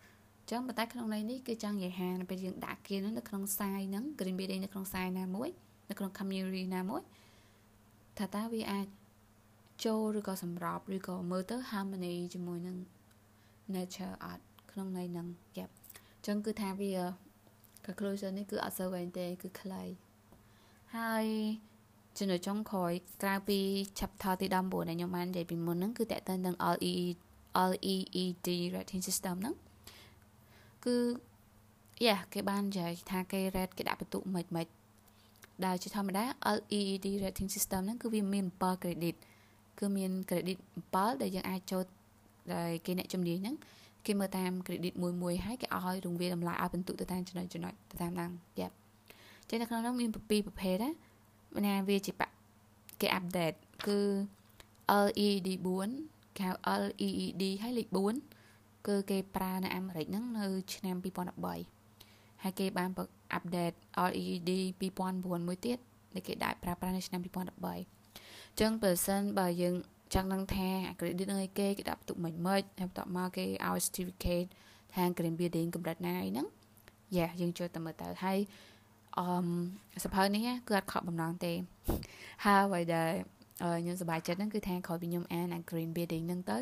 [SPEAKER 1] ចឹងប៉ុន្តែក្នុងន័យនេះគឺចង់និយាយថាពេលយើងដាក់គៀននៅក្នុងសាយហ្នឹង green building នៅក្នុងសាយណាមួយនៅក្នុង community ណាមួយថាតើវាអាចចូលឬក៏សម្របឬក៏មើលទៅ harmony ជាមួយនឹង nature art ក្នុងន័យហ្នឹងយ៉ាចឹងគឺថាវា conclusion នេះគឺអត់សូវវែងទេគឺខ្លីហើយចំណុចចុងក្រោយក្រៅពី chapter ទី19ដែលខ្ញុំបាននិយាយពីមុនហ្នឹងគឺតើតើនឹង LED LED rating system ហ្នឹង គឺយ៉ាគេបាននិយាយថាគេ rate គេដាក់បន្ទុកមិនមិនដែលជាធម្មតា LED rating system ហ្នឹងគឺវាមាន7 credit គឺមាន credit 7ដែលយើងអាចចូលដែលគេអ្នកជំនាញហ្នឹងគេមើលតាម credit មួយមួយហើយគេឲ្យរង្វាតម្លៃឲ្យបន្ទុកទៅតាមចំណុចចំណុចទៅតាមហ្នឹងយ៉ាប់ចឹងនៅក្នុងនោះមាន7ប្រភេទណាណាវាជាគេ update គឺ LED 4គេហៅ LED ហើយលេខ4 គឺគេប្រើនៅអាមេរិកហ្នឹងនៅឆ្នាំ2013ហើយគេបានអាប់ដេត LED 2009មួយទៀតដែលគេដាក់ប្រើប្រាស់នៅឆ្នាំ2013អញ្ចឹងបើសិនបើយើងចង់ដឹងថា credit នឹងអីគេគេដាក់បន្ទុកមិនម៉េចហើយបន្ទាប់មកគេឲ្យ certificate ខាង green building កម្រិតណាអីហ្នឹងយ៉ាយើងចូលទៅមើលទៅហើយអឺសភៅនេះគឺអត់ខកបំណងទេហើយអ្វីដែលខ្ញុំសប្បាយចិត្តហ្នឹងគឺថាក្រោយពីខ្ញុំអានអា green building ហ្នឹងទៅ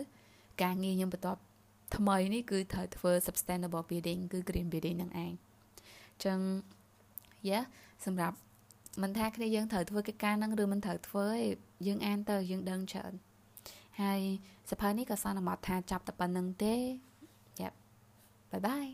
[SPEAKER 1] ការងារខ្ញុំបន្ទាប់ ថ្មីនេះគឺត្រូវធ្វើ sustainable building គឺ green building ហ្នឹងឯងអញ្ចឹងយ៉ាសម្រាប់មិនថាគ្នាយើងត្រូវធ្វើកិច្ចការហ្នឹងឬមិនត្រូវធ្វើទេយើងអានទៅយើងដឹងច្រើនហើយសភៅនេះក៏សន្មតថាចាប់តែប៉ុណ្្នឹងទេយ៉ាប់បាយបាយ